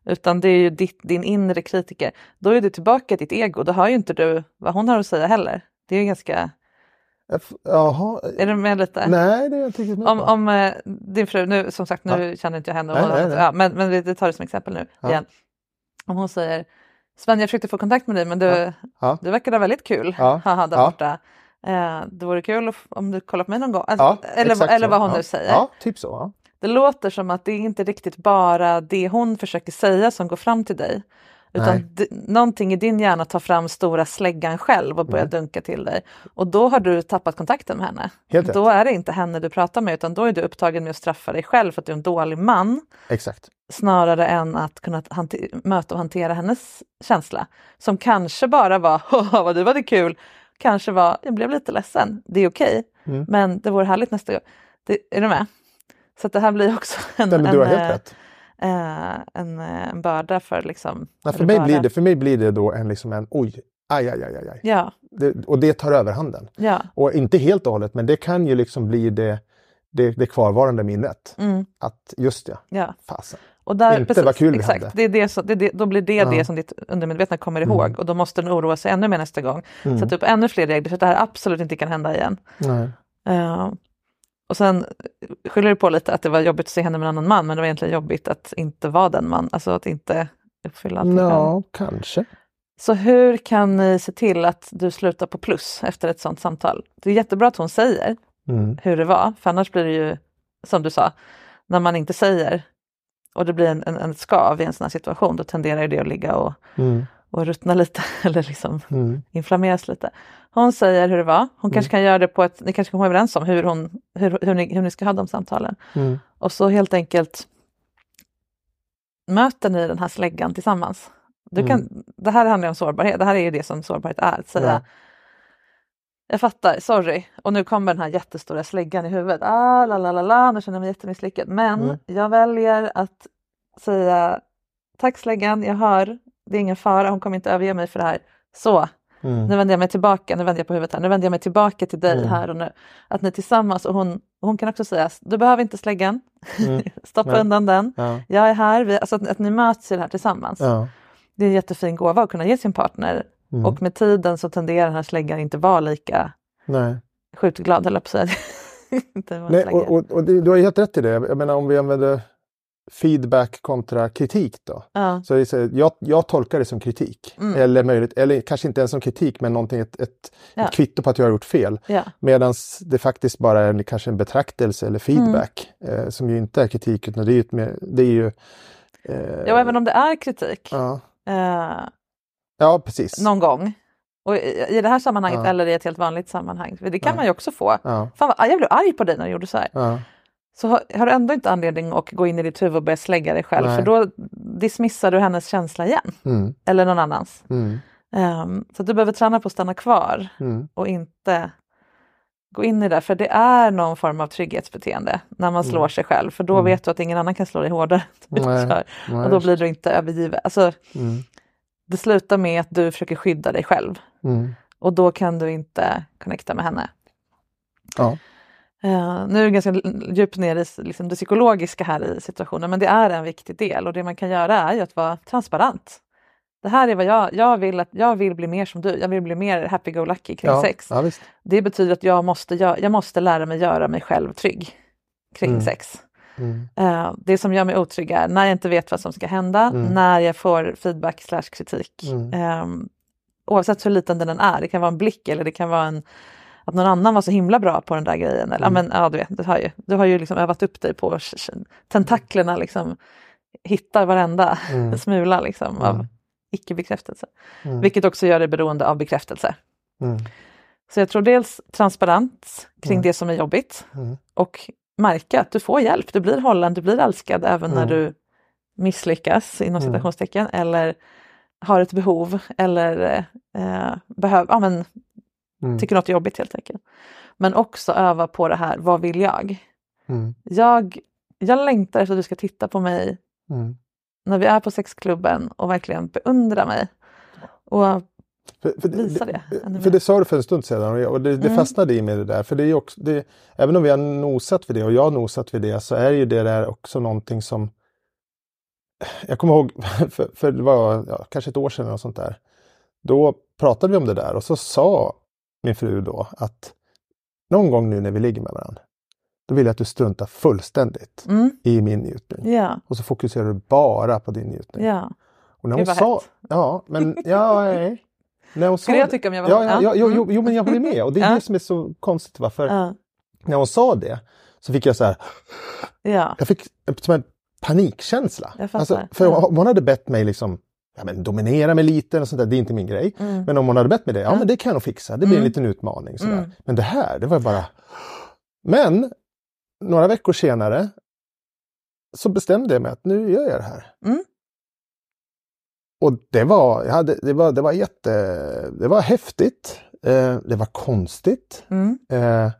Utan det är ju ditt, din inre kritiker. Då är du tillbaka i ditt ego. Då hör ju inte du vad hon har att säga heller. Det är ju ganska... Jaha, Är du med lite? nej det är jag inte Om, om eh, din fru, nu som sagt nu känner inte jag henne, och, Nej, nej, nej. Ja, men, men vi tar det som exempel nu Ja. igen. Om hon säger Sven jag försökte få kontakt med dig men du, Ja. Ja. du verkar ha väldigt kul Ja. haha, där Ja. borta. Eh, det vore kul om du kollar på mig någon gång. Alltså, Ja, eller, eller vad hon nu säger. Ja, typ så. Det låter som att det är inte riktigt bara det hon försöker säga som går fram till dig. Utan d- någonting i din hjärna tar fram stora släggan själv och börjar Mm. dunka till dig. Och då har du tappat kontakten med henne. Helt rätt. då är det inte henne du pratar med utan då är du upptagen med att straffa dig själv för att du är en dålig man. Exakt. Snarare än att kunna möta och hantera hennes känsla. Som kanske bara var *laughs* "Haha, vad du hade kul. Kanske var jag blev lite ledsen. Det är okej. Mm. Men det vore härligt nästa gång. Det, är du med? Så det här blir också en, Nej, en, eh, eh, en, eh, en börda för liksom... Ja, för, mig börda. blir det, för mig blir det då en, liksom en oj, aj, aj, aj, aj, aj. Ja, Det, och det tar överhanden. ja. Och inte helt och hållet, men det kan ju liksom bli det, det, det kvarvarande minnet. Mm, Att just ja, ja. fasen. Och där, Inte vad kul vi exakt, hade. det är det det är det, då blir det Ja. det som ditt undermedvetna kommer Mm. ihåg och då måste den oroa sig ännu mer nästa gång. Mm. Sätta upp ännu fler regler så att det här absolut inte kan hända igen. Eh, och sen skyller du på lite att det var jobbigt att se henne med en annan man men det var egentligen jobbigt att inte vara den man, alltså att inte uppfylla själv. Ja, kanske. Så hur kan ni se till att du slutar på plus efter ett sånt samtal? Det är jättebra att hon säger Mm. hur det var, för annars blir det ju som du sa, när man inte säger och det blir en, en, en skav i en sån här situation, då tenderar det att ligga och, Mm. och ruttna lite *laughs* eller liksom Mm. inflammeras lite. Hon säger hur det var, hon kanske kan göra det på ett, ni kanske kan komma överens om hur, hon, hur, hur, ni, hur ni ska ha de samtalen. Mm. Och så helt enkelt möter ni den här släggan tillsammans. Du kan, Det här handlar om sårbarhet, det här är ju det som sårbarhet är. Att säga. Jag fattar, sorry. Och nu kommer den här jättestora släggan i huvudet. Ah, la, la, la, la, nu känner jag mig jättemisslyckad. Men Mm. jag väljer att säga tack släggan, jag hör, det är ingen fara, hon kommer inte överge mig för det här. Så, Mm. nu vänder jag mig tillbaka, nu vänder jag på huvudet här, nu vänder jag mig tillbaka till dig Mm. här och nu. Att ni tillsammans, och hon, hon kan också säga, du behöver inte släggan, Mm. *laughs* stoppa Nej. undan den, Ja. jag är här, vi, alltså att, att ni möts i det här tillsammans. Ja. Det är en jättefin gåva att kunna ge sin partner Mm. och med tiden så tenderar den här släggan inte vara lika Nej. skjutglad höll jag på att säga. *laughs* Nej, och, och, och du har helt rätt i det. Jag menar om vi använder feedback kontra kritik då. ja. Så, jag, jag tolkar det som kritik. Mm. Eller, möjligt, eller kanske inte ens som kritik men någonting, ett, ett, Ja. ett kvitto på att jag har gjort fel. Ja. Medan det faktiskt bara är en, kanske en betraktelse eller feedback. Mm. Eh, som ju inte är kritik utan det är ju, det är ju eh, ja, även om det är kritik ja. eh, ja, precis. någon gång. Och i, det här sammanhanget Ja. eller i ett helt vanligt sammanhang, för det kan Ja. man ju också få. Ja, Fan vad, jag blev arg på dig när du gjorde så här. ja, Så har, har du ändå inte anledning att gå in i ditt huvud och börja slägga dig själv Nej. för då dismissar du hennes känsla igen. mm, Eller någon annans. mm, Ehm, så du behöver träna på att stanna kvar mm, och inte gå in i det. För det är någon form av trygghetsbeteende när man slår sig själv. För då Mm. vet du att ingen annan kan slå dig hårdare. *laughs* och då blir du inte övergiven. Alltså, mm, det slutar med att du försöker skydda dig själv. mm, Och då kan du inte connecta med henne. ja, Eh, nu är det ganska djupt ner i liksom, det psykologiska här i situationen men det är en viktig del och det man kan göra är ju att vara transparent. Det här är vad jag, jag vill att jag vill bli mer som du, jag vill bli mer happy-go-lucky kring ja, sex. ja. Det betyder att jag måste, gö- jag måste lära mig göra mig själv trygg kring Mm. sex. Mm, Eh, det som gör mig otrygg är när jag inte vet vad som ska hända, Mm. när jag får feedback slash kritik. Mm. Ehm, oavsett hur liten den är, det kan vara en blick eller det kan vara en att någon annan var så himla bra på den där grejen. Eller, ja, Mm. men, ja, du, vet, du har ju, du har ju liksom övat upp dig på tentaklerna, liksom, hittar varenda Mm. *laughs* smula liksom, av Mm. icke-bekräftelse. Mm. Vilket också gör dig beroende av bekräftelse. Mm. Så jag tror dels transparens kring Mm. det som är jobbigt Mm. och märka att du får hjälp, du blir hållen, du blir älskad även när Mm. du misslyckas inom Mm. citationstecken eller har ett behov eller eh, behöver, ja, men, Mm. tycker något är jobbigt helt enkelt. Men också öva på det här, vad vill jag? Mm. Jag, jag längtar efter att du ska titta på mig Mm. när vi är på sexklubben och verkligen beundra mig. Och För, för, Visa det ännu För det sa du för en stund sedan och, jag, och det, det Mm. fastnade i mig det där. För det är också, det, även om vi har nosat vid det och jag har nosat vid det så är ju det där också någonting som jag kommer ihåg, *laughs* för, för det var ja, kanske ett år sedan och sånt där. Då pratade vi om det där och så sa min fru då att någon gång nu när vi ligger med varandra, då vill jag att du struntar fullständigt mm, i min njutning. ja, Och så fokuserar du bara på din njutning. ja. Och när hon sa, hett. ja, men ja, nej. När hon Skulle jag det- tycka om jag var Ja, ja, ja, Mm. jo, jo, men jag håller med. Och det är *laughs* Ja. det som är så konstigt. Va? För Ja, när hon sa det så fick jag så här, ja, jag fick som en panikkänsla. Alltså, för Ja. om hon hade bett mig liksom, ja, men dominera mig lite, och sånt där, det är inte min grej. Mm. Men om hon hade bett mig det, ja Ja. men det kan jag nog fixa. Det blir en Mm. liten utmaning. Sådär. Mm. Men det här, det var bara... Men några veckor senare så bestämde jag mig att nu gör jag det här. Mm. Och det var, jag hade, det var, det var jätte, det var häftigt. Eh, det var konstigt. mm, Eh,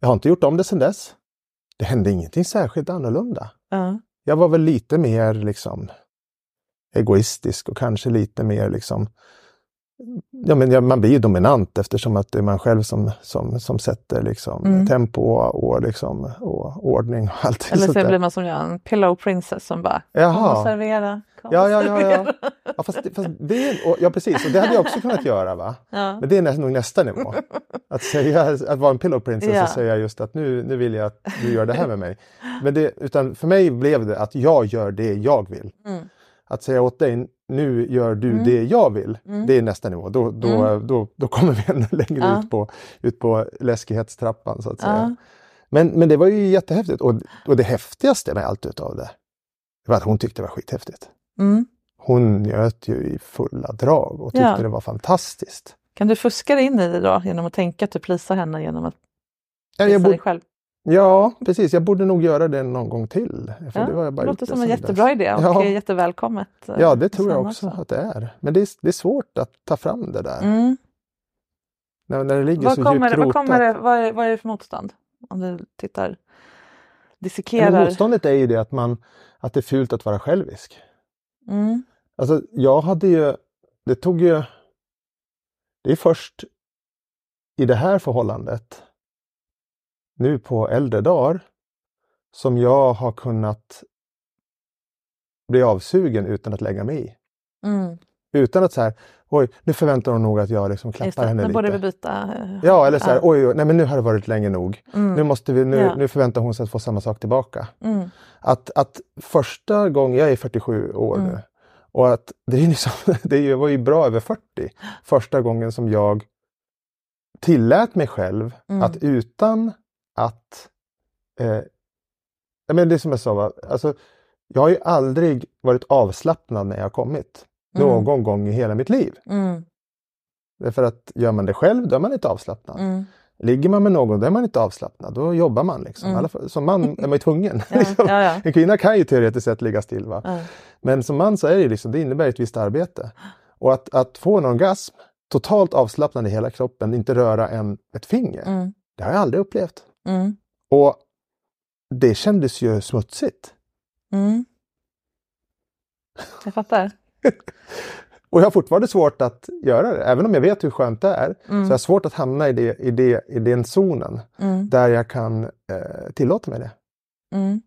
jag har inte gjort om det sedan dess. Det hände ingenting särskilt annorlunda. ja, Jag var väl lite mer liksom egoistisk och kanske lite mer liksom Ja, men man blir ju dominant eftersom att det är man själv som, som, som sätter liksom Mm. tempo och, liksom, och ordning och allt Eller så blir man som jag, en pillow princess som bara Jaha. kom och servera. Kom Ja, ja, ja, ja. servera." Ja, fast, fast det, är- och, ja, precis. Och det hade jag också kunnat göra. va? *laughs* ja. Men det är nä- nog nästa nivå. Att, säga, att vara en pillow princess Ja. och säga just att nu, nu vill jag att du gör det här med mig. Men det, utan för mig blev det att jag gör det jag vill. Mm. Att säga åt dig, nu gör du Mm. det jag vill. Mm. Det är nästa nivå. Då, då, Mm. då, då kommer vi ännu längre Ja. ut, på, ut på läskighetstrappan så att säga. Ja. Men, men det var ju jättehäftigt. Och, och det häftigaste med allt utav det var att hon tyckte det var skithäftigt. Mm. Hon njöt ju i fulla drag och tyckte Ja. det var fantastiskt. Kan du fuska dig in i det då genom att tänka att du plisar henne genom att plisa dig själv? Ja, precis. Jag borde nog göra det någon gång till. För Ja, det, var jag bara det låter som en jättebra dess. idé och Ja. är jättevälkommet. eh, Ja, det tror jag henne också att det är. Men det är, det är svårt att ta fram det där. Mm. När, när det ligger Vad, så kommer, djupt vad, rotat. kommer det, vad, är, vad är det för motstånd? Om du tittar, dissekerar. men motståndet är ju det att, man, att det är fult att vara självisk. Mm. Alltså jag hade ju, det tog ju, det är först i det här förhållandet, nu på äldre dagar, som jag har kunnat bli avsugen utan att lägga mig i. Mm. Utan att så här, oj, nu förväntar hon nog att jag liksom klappar det, henne nu lite. borde vi byta. eh, Ja, eller så här, oj, oj, nej men nu har det varit länge nog. Mm. Nu, måste vi, nu, Ja. nu förväntar hon sig att få samma sak tillbaka. Mm. Att, att första gången, jag är 47 år Mm. nu, och att det, är liksom, *laughs* det var ju bra över 40, första gången som jag tillät mig själv Mm. att utan att... Eh, men det är som jag sa, va? Alltså, jag har ju aldrig varit avslappnad när jag har kommit. Mm. Någon gång i hela mitt liv. Mm. Därför att gör man det själv, då är man inte avslappnad. Mm. Ligger man med någon, då är man inte avslappnad. Då jobbar man. Liksom. Mm. Fall, som man *laughs* är man ju tvungen. Ja, liksom. ja, ja. En kvinna kan ju teoretiskt sett ligga still. Va? Men som man så är det, liksom, det innebär ett visst arbete. *gasps* Och att, att få en orgasm, totalt avslappnad i hela kroppen, inte röra en, ett finger. Mm. Det har jag aldrig upplevt. Mm. Och det kändes ju smutsigt. Mm. Jag fattar. *laughs* Och jag har fortfarande svårt att göra det. Även om jag vet hur skönt det är, så Mm. jag har svårt att hamna i, det, i, det, i den zonen Mm. där jag kan eh, tillåta mig det. Mm.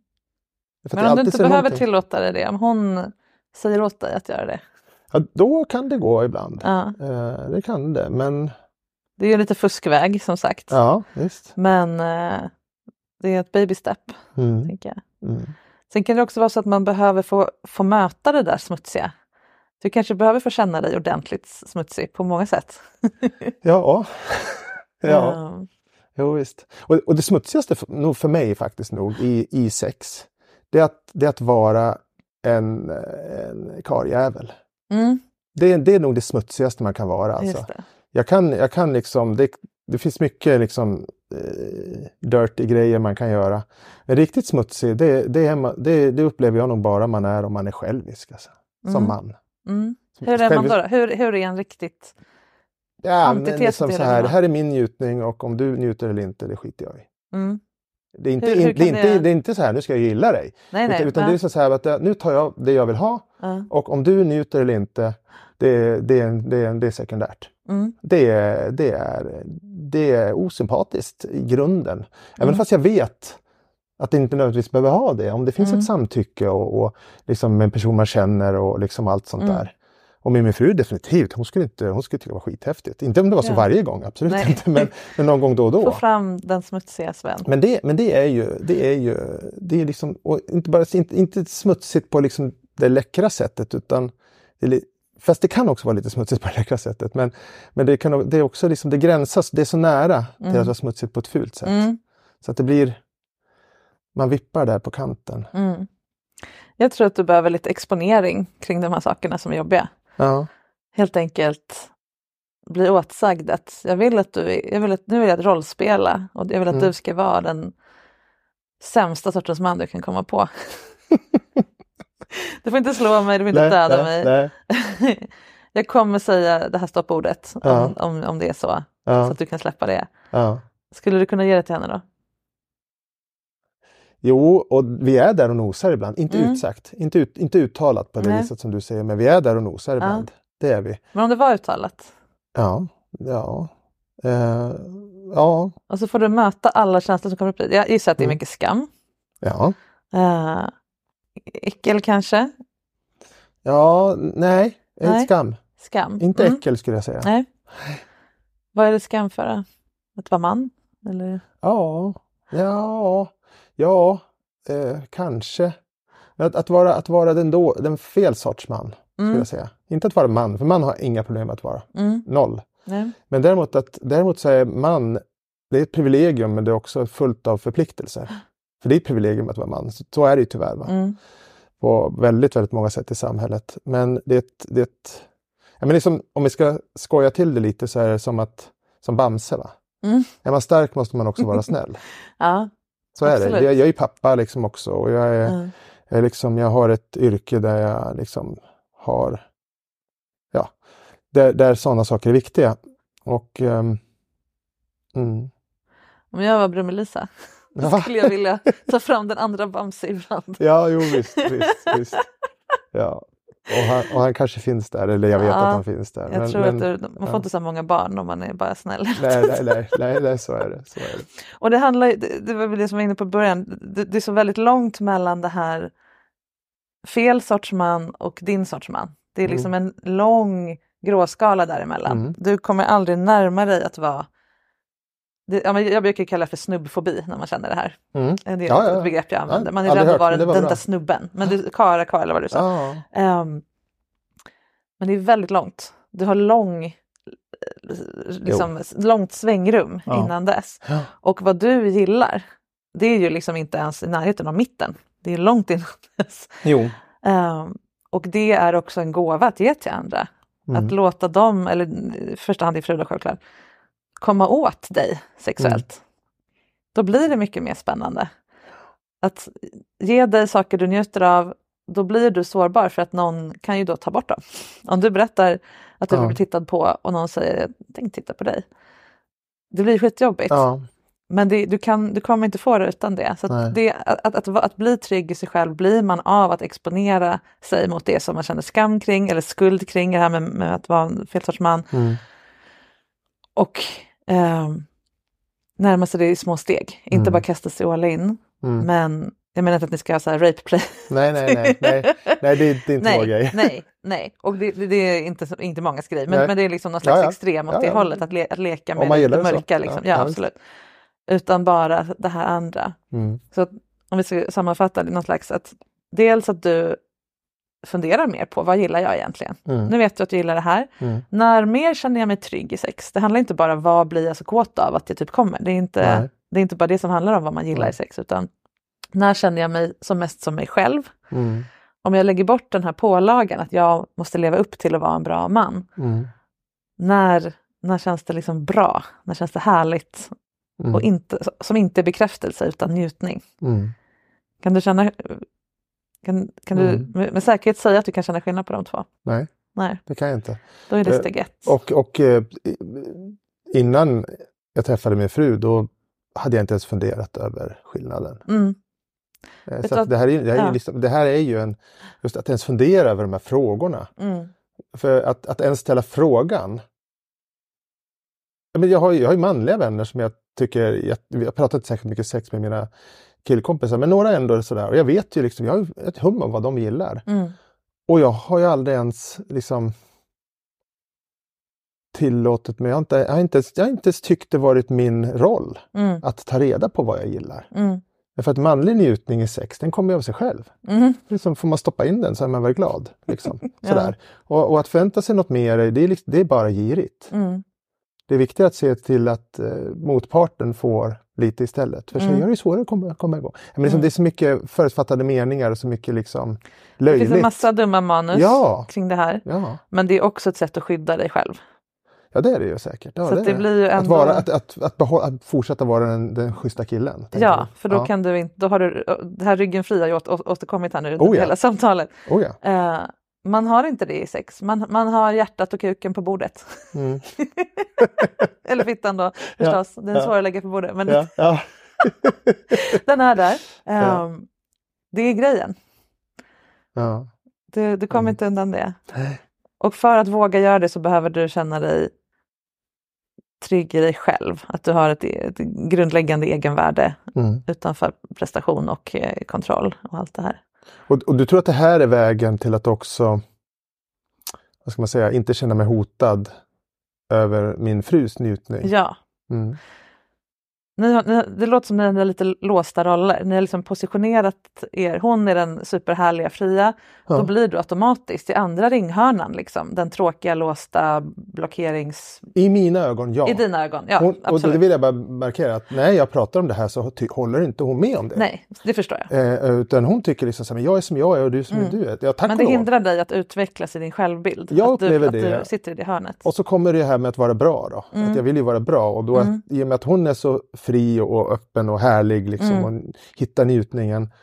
Men om du inte behöver någonting. tillåta dig det, om hon säger åt dig att göra det. Ja, då kan det gå ibland. Ja. Eh, det kan det, men Det är ju lite fuskväg som sagt. ja, visst. Men eh, det är ett baby step, Mm. tänker jag. Mm. Sen kan det också vara så att man behöver få, få möta det där smutsiga. Du kanske behöver få känna dig ordentligt smutsig på många sätt. *laughs* Ja. *laughs* ja, Ja. jo, visst. Och, och det smutsigaste för, nog för mig faktiskt nog i, i sex, det är att, det är att vara en, en karljävel. Mm, Det, är- det är nog det smutsigaste man kan vara. Alltså. Jag kan, jag kan liksom, det, det finns mycket liksom eh, dirty grejer man kan göra. Men riktigt smutsig, det, det, är, det, det upplever jag nog bara man är om man är självisk. Alltså, som Mm. man. Mm. Hur är man då? Hur, hur är en riktigt... Ja, men liksom så här, det här är min njutning och om du njuter eller inte, det skiter jag i. Mm. Det är inte, Hur- hur det är inte, det- är inte så här, nu ska jag gilla dig. Nej, nej. utan utan det är så här att nu tar jag det jag vill ha Ja. och om du njuter eller inte, det, det, det, det är sekundärt. Mm. Det, är- det, är, det är osympatiskt i grunden. Även Mm. fast jag vet att det inte nödvändigtvis behöver ha det. Om det finns Mm. ett samtycke och, och liksom en person man känner och liksom allt sånt Mm. där. Och med min fru definitivt, hon skulle, inte, hon skulle tycka det var skithäftigt. Inte om det var så Ja. varje gång, absolut Nej. inte, men, *laughs* men någon gång då och Få då. fram den smutsiga Sven. Men det, men det är ju, det är ju, det är liksom, inte bara inte, inte smutsigt på liksom det läckra sättet utan det Fast det kan också vara lite smutsigt på det läckra sättet. Men, men det, kan, det är också liksom, det gränsas, det är så nära till Mm. att vara smutsigt på ett fult sätt. Mm. Så att det blir, man vippar där på kanten. Mm. Jag tror att du behöver lite exponering kring de här sakerna som är jobbiga. Ja, Helt enkelt bli åtsagd att jag vill att du, jag vill att, nu vill jag rollspela och jag vill att Mm. du ska vara den sämsta sortens man du kan komma på. *laughs* du får inte slå mig, du får inte döda mig. nej, *laughs* jag kommer säga det här stoppordet om, Ja. om, om det är så, så ja, att du kan släppa det. ja. Skulle du kunna ge det till henne då? Jo, och vi är där och nosar ibland. Inte Mm. utsagt, inte, ut, inte uttalat på det Nej. viset som du säger, men vi är där och nosar ibland. Det är vi. Men om det var uttalat? Ja, ja. Eh, ja, Och så får du möta alla känslor som kommer upp. Jag gissar att det är Mm. mycket skam. ja. Uh, äckel kanske? Ja, nej, Nej. skam. Skam? Inte Mm. äckel skulle jag säga. Nej. Vad är det skam för? då? Att vara man? Eller? Ja, ja, ja, eh, kanske. Att, att, vara, att vara den, då, den fel sorts man, skulle Mm. jag säga. Inte att vara man, för man har inga problem att vara. Mm. Noll. Nej. Men däremot, att, däremot så är man, det är ett privilegium men det är också fullt av förpliktelser. *gasps* För det är ett privilegium att vara man, så, är det ju tyvärr. Va? Mm. På väldigt, väldigt många sätt i samhället. Men det är ett, det är ett ja, men liksom, om vi ska skoja till det lite så är det som att som Bamse. Va? Mm. Är man stark måste man också vara snäll. *laughs* Ja. Så är Absolut. det. Jag, jag är pappa liksom också och jag, är, Mm. jag, är liksom, jag har ett yrke där jag liksom har, ja, där, där sådana saker är viktiga. Och ehm, mm, Om jag var Brummelisa Ja. skulle jag vilja ta fram den andra Bamse ibland. Ja, jo visst, visst, *laughs* visst. Ja. Och han, och han kanske finns där, eller jag vet Ja, att han finns där. Jag men, tror men, att du, man får ja. inte så många barn om man är bara snäll. Nej, nej, nej, nej, nej, så är det. Så är det. Och det handlar det, det var väl det som jag var inne på i början, det, det är så väldigt långt mellan det här fel sorts man och din sorts man. Det är Mm. liksom en lång gråskala däremellan. Mm. Du kommer aldrig närma dig att vara det, ja, jag brukar kalla det för snubbfobi när man känner det här. Mm. Det är Ja, ja. ett begrepp jag använder. Ja, Man är rädd att vara den, där snubben. Men du, kara, kara eller vad du sa. Ja, Ehm, men det är väldigt långt. Du har lång, eh, liksom, långt svängrum Ja. innan dess. Ja. Och vad du gillar, det är ju liksom inte ens i närheten av mitten. Det är långt innan *laughs* dess. Ehm, och det är också en gåva att ge till andra. Mm. Att låta dem, eller i första hand din fru självklart, komma åt dig sexuellt. Mm. Då blir det mycket mer spännande. Att ge dig saker du njuter av, då blir du sårbar för att någon kan ju då ta bort dem. Om du berättar att du Ja. vill bli tittad på och någon säger jag tänkte titta på dig. Det blir skitjobbigt. Ja, Men det, du, kan, du kommer inte få det utan det. Så att, det att, att, att bli trygg i sig själv blir man av att exponera sig mot det som man känner skam kring eller skuld kring, det här med, med att vara en fel sorts man. mm. Och ehm, närma sig det i små steg. Inte Mm. bara kasta sig all in. Mm. Men jag menar inte att ni ska ha så här rape play. Nej, nej, nej, nej, nej, det, är- det är inte vår grej. nej, nej. Och det, det, är inte, inte mångas grej. Men, Nej. men det är liksom någon slags Ja, ja. extrem åt Ja, det ja. hållet. Att, le, att leka med det det så. mörka. Liksom. Ja, absolut. Utan bara det här andra. Mm. Så att, om vi ska sammanfatta det, någon slags att dels att du funderar mer på vad gillar jag egentligen? Mm. Nu vet du att du gillar det här. Mm. När mer känner jag mig trygg i sex? Det handlar inte bara om vad blir jag så kåt av att det typ kommer. Det är inte, Nej. det är inte bara det som handlar om vad man gillar Nej. i sex utan när känner jag mig som mest som mig själv? Mm. Om jag lägger bort den här pålagan att jag måste leva upp till att vara en bra man. Mm. När, när känns det liksom bra? När känns det härligt? Mm. Och inte, som inte är bekräftelse utan njutning. Mm. Kan du känna kan, kan Mm. du med, säkerhet säga att du kan känna skillnad på de två? Nej, Nej, det kan jag inte. då är det Eh, steg ett. Och, och eh, innan jag träffade min fru då hade jag inte ens funderat över skillnaden. Mm, Eh, Så att det, här är, det, här är ja. ju liksom, det här är ju en, just att ens fundera över de här frågorna. mm, För att, att ens ställa frågan. Jag, har, ju- jag har manliga vänner som jag tycker, jag, jag har pratat särskilt mycket sex med mina killkompisar, men några ändå är sådär. Och jag vet ju liksom, jag har ett hum om vad de gillar. mm, Och jag har ju aldrig ens liksom tillåtit mig, jag har inte, jag har inte, ens- jag har inte ens tyckt det varit min roll mm, att ta reda på vad jag gillar. mm, För att manlig njutning i sex, den kommer ju av sig själv. mm, Liksom får man stoppa in den så är man väl glad. Liksom. *laughs* Ja. Sådär. Och, och att förvänta sig något mer, det är, liksom, det är bara girigt. mm, Det är viktigt att se till att eh, motparten får lite istället. För Mm. tjejer är det svårare att komma, komma igång. Men liksom, Mm. Det är så mycket förutfattade meningar och så mycket liksom Det löjligt. finns en massa dumma manus Ja. kring det här. Ja. Men det är också ett sätt att skydda dig själv. ja, det är det ju säkert. Ja, Så att det är blir ju Att, ändå- vara, att, att, att, behålla, att fortsätta vara den, den schyssta killen. Ja, du? för då ja. kan du inte, då har du, det här ryggen fri har återkommit här nu Oh ja. hela samtalet. Oh, ja. Eh, man har inte det i sex, man, man har hjärtat och kuken på bordet. Mm. *laughs* Eller fittan då förstås, den är ja. svår att lägga på bordet. Men Ja, ja. *laughs* den är där. Ja. Det är grejen, ja. du, du kommer Mm. inte undan det. Och för att våga göra det så behöver du känna dig trygg i dig själv. Att du har ett, ett grundläggande egenvärde Mm. utanför prestation och eh, kontroll och allt det här. Och, och du tror att det här är vägen till att också, vad ska man säga, inte känna mig hotad över min frus njutning? Ja, Mm. Ni ni, det låter som ni har lite låsta roller. Ni har liksom positionerat er, hon är den superhärliga fria, Ja. då blir du automatiskt i andra ringhörnan, liksom, den tråkiga låsta blockerings... I mina ögon, ja. I dina ögon, ja hon, och det vill jag bara markera att när jag pratar om det här så håller inte hon med om det. Nej, det förstår jag. Eh, utan hon tycker liksom så här, jag är som jag är och du är som Mm. du är. Ja, tack Men det hindrar dig att utvecklas i din självbild. Jag att du, att du sitter i det hörnet. Och så kommer det här med att vara bra då. Mm. Att jag vill ju vara bra och då att, Mm. i och med att hon är så fri och öppen och härlig liksom Mm. och hittar njutningen.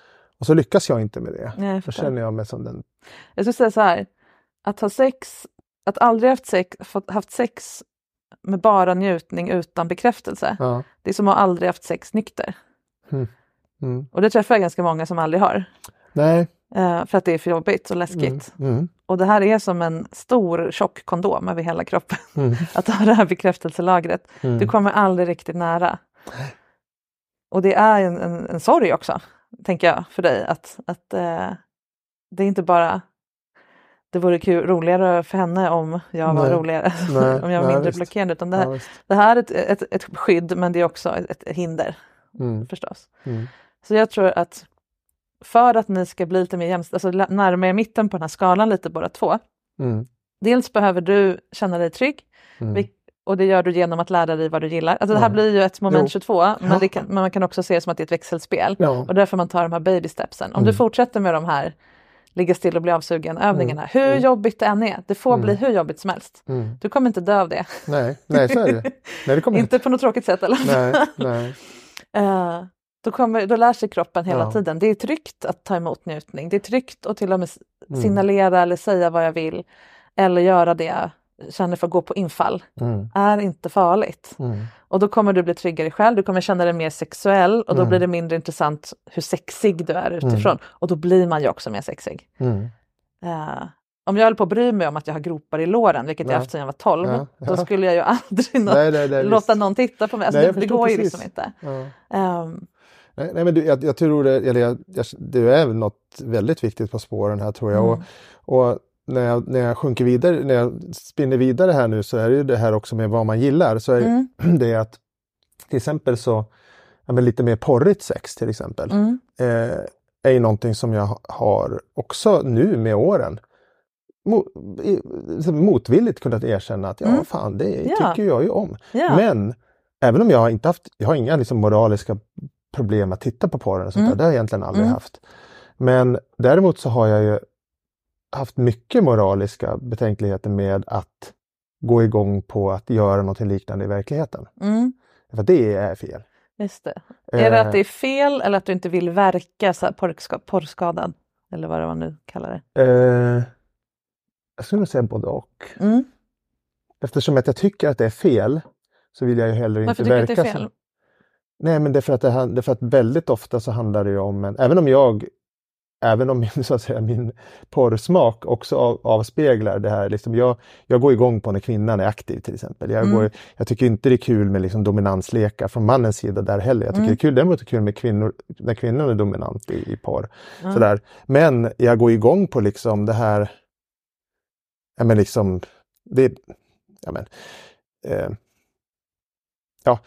Och så lyckas jag inte med det. Nej, jag Då känner jag mig som den Jag skulle säga så här, att ha sex, att aldrig haft sex, haft sex med bara njutning utan bekräftelse, Ja. det är som att aldrig haft sex nykter. Mm. Och det träffar jag ganska många som aldrig har. Nej, Eh, för att det är för jobbigt och läskigt. Mm. Mm. Och det här är som en stor tjock kondom över hela kroppen. Mm. *laughs* Att ha det här bekräftelselagret. Mm. Du kommer aldrig riktigt nära. Och det är en, en, en sorg också, tänker jag, för dig. Att, att eh, det är inte bara det vore kul, roligare för henne om jag var Nej. roligare, *laughs* Nej, om jag var nej, mindre visst. blockerande. Utan det, Ja, här, visst. det här är ett, ett, ett skydd men det är också ett, ett hinder Mm. förstås. Mm. Så jag tror att för att ni ska bli lite mer jämställda, alltså lä- närmare mitten på den här skalan lite båda två. Mm. Dels behöver du känna dig trygg Mm. Och det gör du genom att lära dig vad du gillar. Alltså det här Ja. blir ju ett moment Jo. 22 Ja. men, det kan, men man kan också se det som att det är ett växelspel. Ja. Och därför man tar de här baby stepsen. Om Mm. du fortsätter med de här ligga still och bli avsugen övningarna, hur jobbigt det än är, det får Mm. bli hur jobbigt som helst. Mm. Du kommer inte dö av det. Nej, nej, så är det. Nej, det kommer *laughs* inte på något tråkigt sätt eller? Nej, *laughs* nej. Eh, då, kommer, då lär sig kroppen hela Ja. tiden. Det är tryggt att ta emot njutning. Det är tryggt att till och med Mm. signalera eller säga vad jag vill. Eller göra det känner för att gå på infall. Mm. Är inte farligt. Mm. Och då kommer du bli tryggare själv. Du kommer känna dig mer sexuell och då Mm. blir det mindre intressant hur sexig du är utifrån. Och då blir man ju också mer sexig. Mm. Eh, om jag höll på att bry mig om att jag har gropar i låren, vilket jag Ja. haft sedan jag var 12, Ja, då ja. skulle jag ju *laughs* aldrig nå- Nej, nej, nej, låta visst. någon titta på mig. Alltså jag det, det går ju precis. liksom inte. Ehm, Nej, nej, men du, jag, jag tror det, eller jag, jag, du är något väldigt viktigt på spåren här tror jag. Mm. Och, och när, jag, när jag sjunker vidare, när jag spinner vidare här nu så är det ju det här också med vad man gillar. Så är Mm. *clears throat* det att till exempel så, ja, men lite mer porrigt sex till exempel. Mm. Eh, är ju någonting som jag ha- har också nu med åren mo, i, så motvilligt kunnat erkänna att ja, Mm. fan det Ja. tycker jag ju om. Ja. Men även om jag inte haft, jag har inga liksom moraliska problem att titta på porren och sånt Mm. där, det har jag egentligen aldrig Mm. haft. Men däremot så har jag ju haft mycket moraliska betänkligheter med att gå igång på att göra något liknande i verkligheten. Mm. För det är fel. Just det. Är det Eh, att det är fel eller att du inte vill verka så här porrska, porrskadad? Eller vad det man nu kallar det. Eh, jag skulle säga både och. Mm. Eftersom att jag tycker att det är fel så vill jag ju heller Varför inte tycker du att verka det är fel? som... Nej men det är, för att det, han- det är för att väldigt ofta så handlar det om en, även om jag Även om min, *laughs* så att säga, min porrsmak också av, avspeglar det här. Liksom jag, jag går igång på när kvinnan är aktiv till exempel. Jag, Mm. går, jag tycker inte det är kul med liksom dominanslekar från mannens sida där heller. Jag tycker Mm. det är kul, däremot är kul med kvinnor, när kvinnan är dominant i, i porr. Ja. Sådär. Men jag går igång på liksom det här ja men liksom, det, ja men, eh, ja,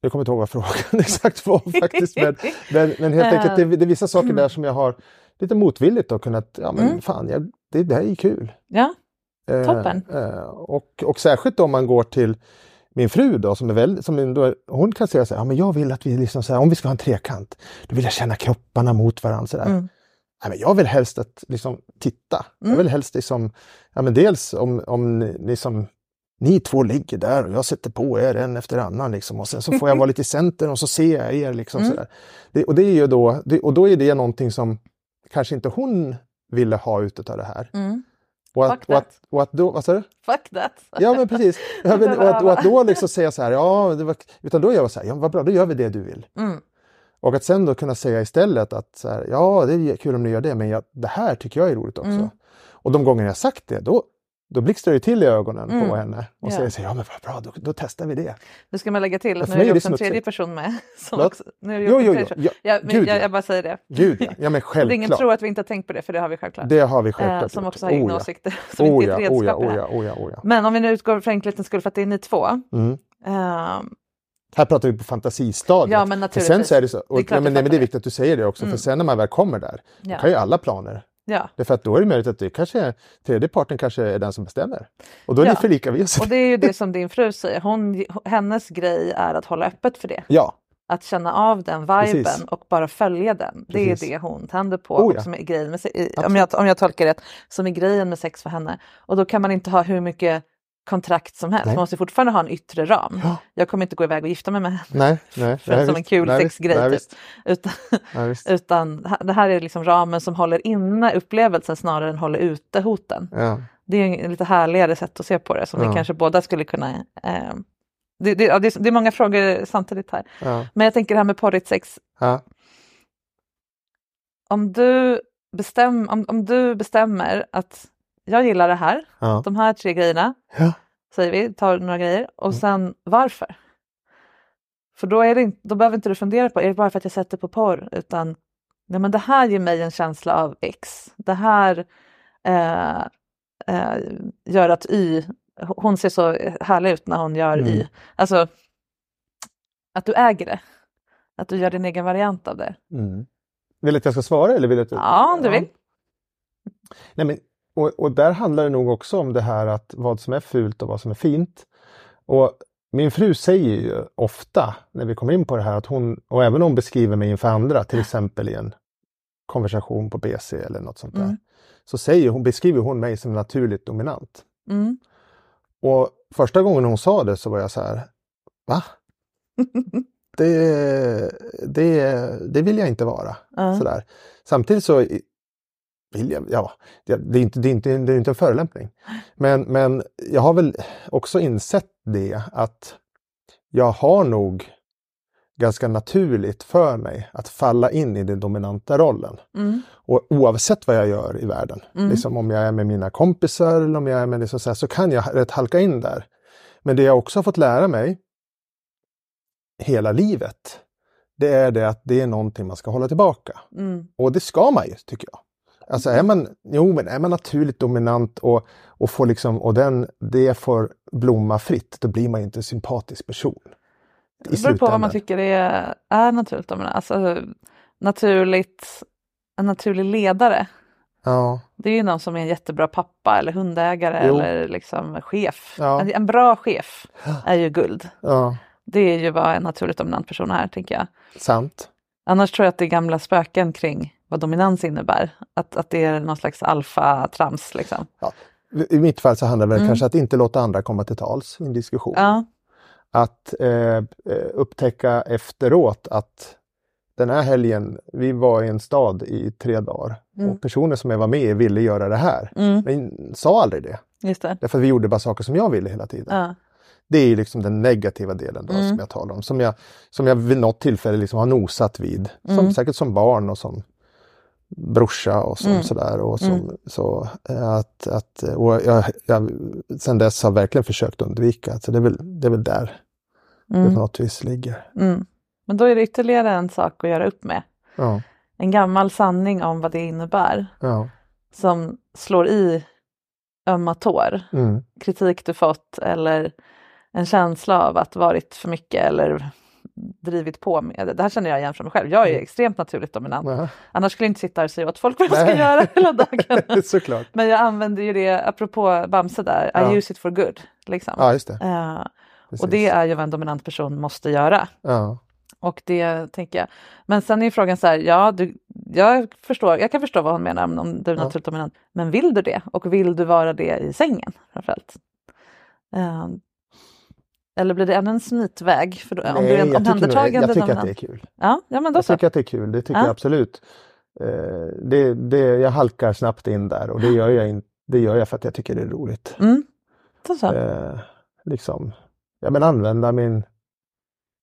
jag kommer inte ihåg vad frågan *laughs* exakt var faktiskt, men, men, men helt enkelt det, det är vissa saker där som jag har lite motvilligt då kunnat, ja men Mm. fan, jag, det, det här är ju kul. Ja, Eh, Toppen. eh, och, och särskilt om man går till min fru då, som är väldigt, som är, hon kan säga så här, ja men jag vill att vi liksom så här, om vi ska ha en trekant, då vill jag känna kropparna mot varandra så där. Mm. Nej, men jag vill helst att liksom titta. Jag Mm. vill helst liksom, ja men dels om, om ni som ni två ligger där och jag sätter på er en efter annan liksom och sen så får jag vara lite i centern och så ser jag er liksom Mm. Det, och det är ju då, det, och då är det någonting som kanske inte hon ville ha ut av det här. Mm. Och att, och, att, that. och att då, vad sa du? Fuck that! Ja men precis. Och, att, och att då *laughs* liksom säga så här, ja, var, utan då gör jag så här, ja vad bra, då gör vi det du vill. Mm. Och att sen då kunna säga istället att här, ja det är kul om ni gör det, men jag, det här tycker jag är roligt också. Mm. Och de gånger jag sagt det, då, då blixtrar det till i ögonen Mm. på henne och Ja. säger ja men vad bra, då, då testar vi det. Nu ska man lägga till Ja, att nu är det också en tredje person med. *laughs* Som också, nu är det Jo, jo, jo, ja, men gud, jag, ja. jag bara säger det. Gud ja, ja men *laughs* Så ingen tror självklart. att vi inte har tänkt på det, för det har vi självklart. Det har vi Eh, självklart som gjort. också har egna Oh, åsikter, *laughs* som Oh inte är ett oh redskap oh ja, oh oh. Men om vi nu utgår för enkelhetens skull för att det är ni två. Mm. ehm, Här pratar vi på fantasistadiet. Ja, men för sen naturligtvis. så är det så, och, Det är ja, men, nej, men det är viktigt att du säger det också, Mm. för sen när man väl kommer där, Ja. då kan ju alla planer ja. Därför att då är det möjligt att det kanske är, tredje parten kanske är den som bestämmer. Och då är Ja. ni förlika Och det är ju det *laughs* som din fru säger. Hon, hennes grej är att hålla öppet för det. Ja, Att känna av den viben Precis. och bara följa den. Det är Precis. det hon tänder på. Oh, ja. som är grejen med, om, jag, om jag tolkar rätt, som är grejen med sex för henne. Och då kan man inte ha hur mycket kontrakt som helst. Nej. Man måste fortfarande ha en yttre ram. Ja. Jag kommer inte gå iväg och gifta mig med henne. nej, *laughs* nej. För nej, som en visst. kul nej, sexgrej. Nej, typ. Utan, *laughs* utan det här är liksom ramen som håller inne upplevelsen snarare än håller ute hoten. Ja. Det är en lite härligare sätt att se på det som Ja. vi kanske båda skulle kunna... Eh, det, det, det, är, det är många frågor samtidigt här. Men jag tänker det här med porrigt sex. Om du bestäm, om, om du bestämmer att jag gillar det här, Ja. de här tre grejerna, Ja. säger vi, tar några grejer och sen varför? För då, är det inte, då behöver inte du fundera på, är det bara för att jag sätter på porr? Utan nej, men det här ger mig en känsla av X. Det här eh, eh, gör att Y, hon ser så härlig ut när hon gör Y. Alltså att du äger det. Att du gör din egen variant av det. Mm. Vill du att jag ska svara eller vill du att... Ja, om du vill. Nej, men, och, och där handlar det nog också om det här att vad som är fult och vad som är fint. Och min fru säger ju ofta när vi kommer in på det här att hon, och även hon beskriver mig inför andra, till exempel i en konversation på BC eller något sånt där, Mm. så säger hon, beskriver hon mig som naturligt dominant. Mm. Och första gången hon sa det så var jag så här, va? *laughs* Det, det, det vill jag inte vara. Ja. Sådär. Samtidigt så vill jag, ja, det, det, är inte, det, är inte, det är inte en förolämpning. Men, men jag har väl också insett det att jag har nog ganska naturligt för mig att falla in i den dominanta rollen. Mm. Och oavsett vad jag gör i världen, Mm. liksom om jag är med mina kompisar eller om jag är med liksom så, här, så kan jag rätt halka in där. Men det jag också har fått lära mig hela livet, det är det att det är någonting man ska hålla tillbaka. Mm. Och det ska man ju, tycker jag. Alltså är man, jo, men är man naturligt dominant och, och, får liksom, och den, det får blomma fritt, då blir man ju inte en sympatisk person. I Det beror på vad man tycker är, är naturligt. Menar, Alltså, naturligt, en naturlig ledare. Ja, Det är ju någon som är en jättebra pappa eller hundägare Jo. eller liksom chef. Ja. En, en bra chef är ju guld. ja, Det är ju vad en naturligt dominant person är, tänker jag. sant. Annars tror jag att det är gamla spöken kring vad dominans innebär. Att, att det är någon slags alfa-trams. Liksom. Ja. I mitt fall så handlar det Mm. kanske att inte låta andra komma till tals i en diskussion. Ja. Att eh, eh, upptäcka efteråt att den här helgen, vi var i en stad i tre dagar Mm. och personen som jag var med i ville göra det här. Mm. Men sa aldrig det. Just det. Därför att vi gjorde bara saker som jag ville hela tiden. Ja. Det är liksom den negativa delen då Mm. som jag talar om. Som jag, som jag vid något tillfälle liksom har nosat vid. Som, Mm. Säkert som barn och som brorsa och som Mm. sådär. Och som, Mm. så, eh, att, att, och jag, jag sen dess har verkligen försökt undvika. Så det, är väl, det är väl där det Mm. på något vis ligger. Mm. Men då är det ytterligare en sak att göra upp med. Ja, En gammal sanning om vad det innebär. ja, Som slår i ömma tår. mm, kritik du fått eller en känsla av att varit för mycket eller drivit på med det. Det här känner jag igen från mig själv. Jag är extremt naturligt dominant. ja. Annars skulle jag inte sitta här och säga åt folk vad de ska göra hela dagen. *laughs* Såklart. Men jag använder ju det, apropå Bamse där, Ja. I use it for good. Liksom. Ja, just det. Precis. och det är ju vad en dominant person måste göra. Ja, Och det tänker jag. Men sen är frågan så här, ja, du, jag, förstår, jag kan förstå vad hon menar om, du är Ja. naturligt dominant. Men vill du det? Och vill du vara det i sängen framförallt? Um, eller blir det ännu en smitväg? För då, om du är en jag tycker, jag tycker att det är kul. Ja, ja, men då Jag så. tycker att det är kul, det tycker Ja. jag absolut. Eh, det, det, jag halkar snabbt in där och det gör jag, in, det gör jag för att jag tycker det är roligt. Mm. Då så. Eh, liksom, ja, men använda min,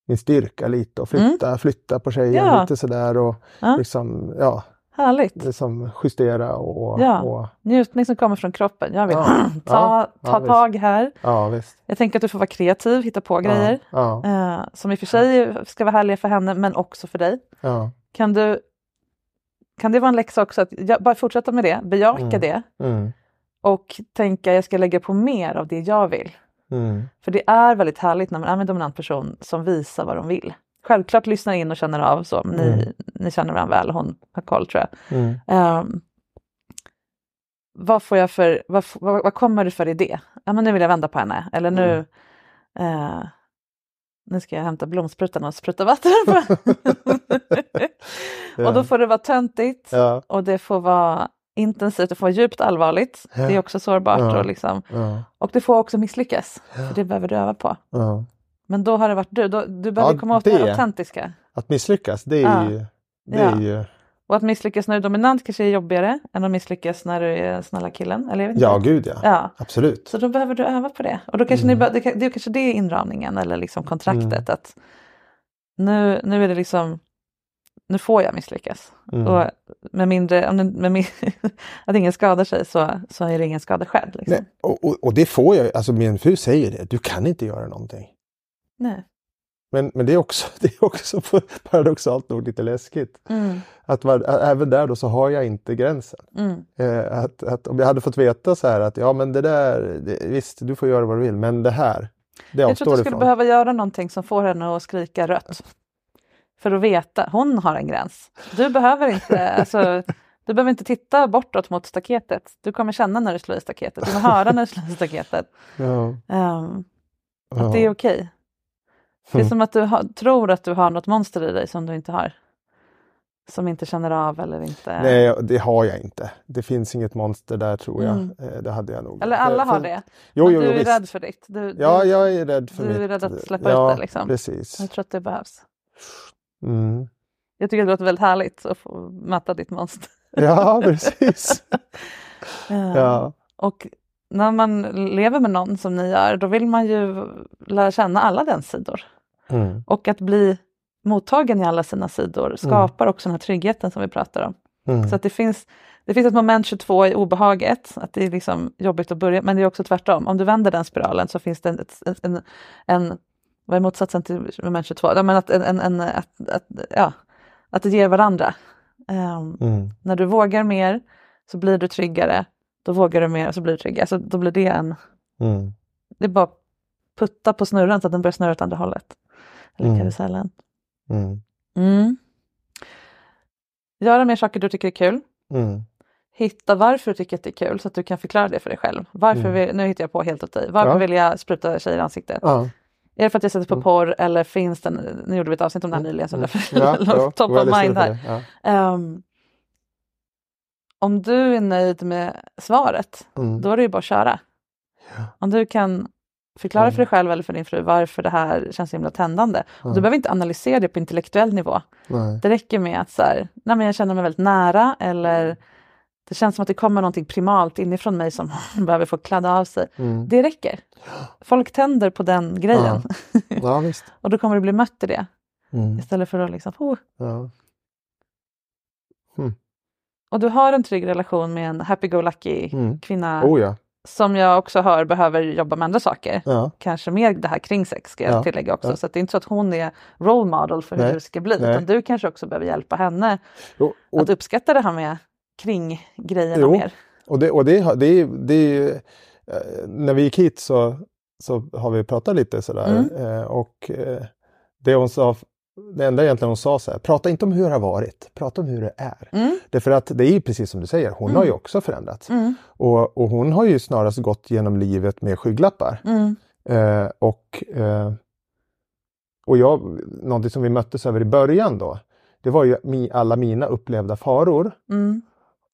min styrka lite och flytta, flytta på tjejen Mm. Ja. lite sådär och Ja. liksom, ja, Härligt. liksom justera och, Ja. och Njutning som kommer från kroppen. Jag vill Ja. *laughs* ta, Ja. ta Ja, tag här. ja visst. Jag tänker att du får vara kreativ, hitta på grejer. Eh, som i och för sig ska vara härliga för henne men också för dig. Kan, du, kan det vara en läxa också att jag, bara fortsätta med det, bejaka Mm. det mm, och tänka jag ska lägga på mer av det jag vill. mm, För det är väldigt härligt när man är med en dominant person som visar vad de vill. Självklart lyssnar in och känner av så, men ni, Mm. ni känner varandra väl, hon har koll tror jag. mm, Ehm, vad, får jag för, vad, vad, vad kommer det för idé? Ja, men nu vill jag vända på henne. Eller nu, eh, nu ska jag hämta blomsprutan och spruta vatten på *laughs* *laughs* Och då får det vara töntigt ja, och det får vara intensivt, det får vara djupt allvarligt. Ja. Det är också sårbart. Och, liksom, och det får också misslyckas. För det behöver du öva på. Men då har det varit du. Då, du behöver Ja, komma åt det, det. autentiska. Att misslyckas, det är Ja. ju, det Ja. är ju Och att misslyckas när du är dominant kanske är jobbigare än att misslyckas när du är snälla killen. Eller ja, gud ja. ja. Absolut. Så då behöver du öva på det. Och då kanske Mm. ni, det, det är kanske det är inramningen eller liksom kontraktet. Att nu, nu är det liksom nu får jag misslyckas. Mm. Och med mindre, med min, *laughs* att ingen skadar sig så, så är det ingen skada själv. Liksom. Nej, och, och, och det får jag, alltså min fru säger det, du kan inte göra någonting. Nej. Men, men det är också, *laughs* det är också paradoxalt nog lite läskigt. Mm. Att ä- även där då så har jag inte gränsen. Mm. Eh, att, att om jag hade fått veta så här att ja men det där, det, visst du får göra vad du vill men det här, det Jag tror att du skulle ifrån. behöva göra någonting som får henne att skrika rött. För att veta, hon har en gräns. Du behöver inte, *laughs* alltså, du behöver inte titta bortåt mot staketet. Du kommer känna när du slår i staketet, du kommer höra när du slår i staketet. *laughs* Ja, ja. att det är okej. Det är Mm. som att du har, tror att du har något monster i dig som du inte har. Som inte känner av eller inte... Nej, det har jag inte. Det finns inget monster där tror jag. Mm. Eh, Det hade jag nog. Eller alla har det. Jo, jo, du jo, är visst. rädd för ditt. Du, Ja, du, jag är rädd för du mitt. är rädd att släppa ja, ut det liksom. precis. Jag tror att det behövs. Mm. Jag tycker det låter väldigt härligt att få möta ditt monster. Ja, precis. *laughs* Eh, ja. Och när man lever med någon som ni gör, då vill man ju lära känna alla den sidor. Mm. Och att bli mottagen i alla sina sidor skapar också den här tryggheten som vi pratar om. Mm. Så att det finns, det finns ett moment 22 i obehaget, att det är liksom jobbigt att börja, men det är också tvärtom. Om du vänder den spiralen så finns det en, en, en, vad är motsatsen till moment 22? Ja, men att, en, en, att, att, ja, att det ger varandra. Ehm, Mm. När du vågar mer så blir du tryggare, då vågar du mer och så blir du tryggare. Alltså, då blir det en, Mm. det är bara putta på snurran så att den börjar snurra åt andra hållet. Eller Mm. karusellen. Mm. Mm. Göra mer saker du tycker är kul. Mm. Hitta varför du tycker att det är kul så att du kan förklara det för dig själv. Varför Mm. vill, nu hittar jag på helt åt dig. Varför Ja. vill jag spruta tjejer i ansiktet? Ja. Är det för att jag sätter på Mm. porr eller finns den, nu gjorde vi ett avsnitt om det här nyligen så därför Ja, *laughs* ja, top of mind här. Ja. Ehm, om du är nöjd med svaret, då är det ju bara att köra. Om du kan förklara för dig själv eller för din fru varför det här känns så himla tändande. Och du behöver inte analysera det på intellektuell nivå. Nej. Det räcker med att så här, nej men jag känner mig väldigt nära eller det känns som att det kommer någonting primalt inifrån mig som *laughs* behöver få kladda av sig. Mm. Det räcker. Folk tänder på den grejen Ja, visst. *laughs* och då kommer du bli mött i det Mm. istället för att liksom, oh. Ja. Och du har en trygg relation med en happy-go-lucky Mm. kvinna Oh ja. Som jag också hör behöver jobba med andra saker. Ja. Kanske mer det här kring sex ska jag Ja. tillägga också. Ja. Så det är inte så att hon är role model för hur Nej. det ska bli. Nej. Utan du kanske också behöver hjälpa henne Och, och, att uppskatta det här med kring grejerna Jo. mer. och, det, och det, det, det eh, när vi gick hit så, så har vi pratat lite sådär. Mm. Eh, och eh, det hon sa, det enda egentligen hon sa så här, prata inte om hur det har varit, prata om hur det är. Mm. Därför att det är ju precis som du säger, hon har ju också förändrats. Mm. Och, och hon har ju snarast gått genom livet med skygglappar. Mm. Eh, och eh, och jag, någonting som vi möttes över i början då, det var ju alla mina upplevda faror. Mm.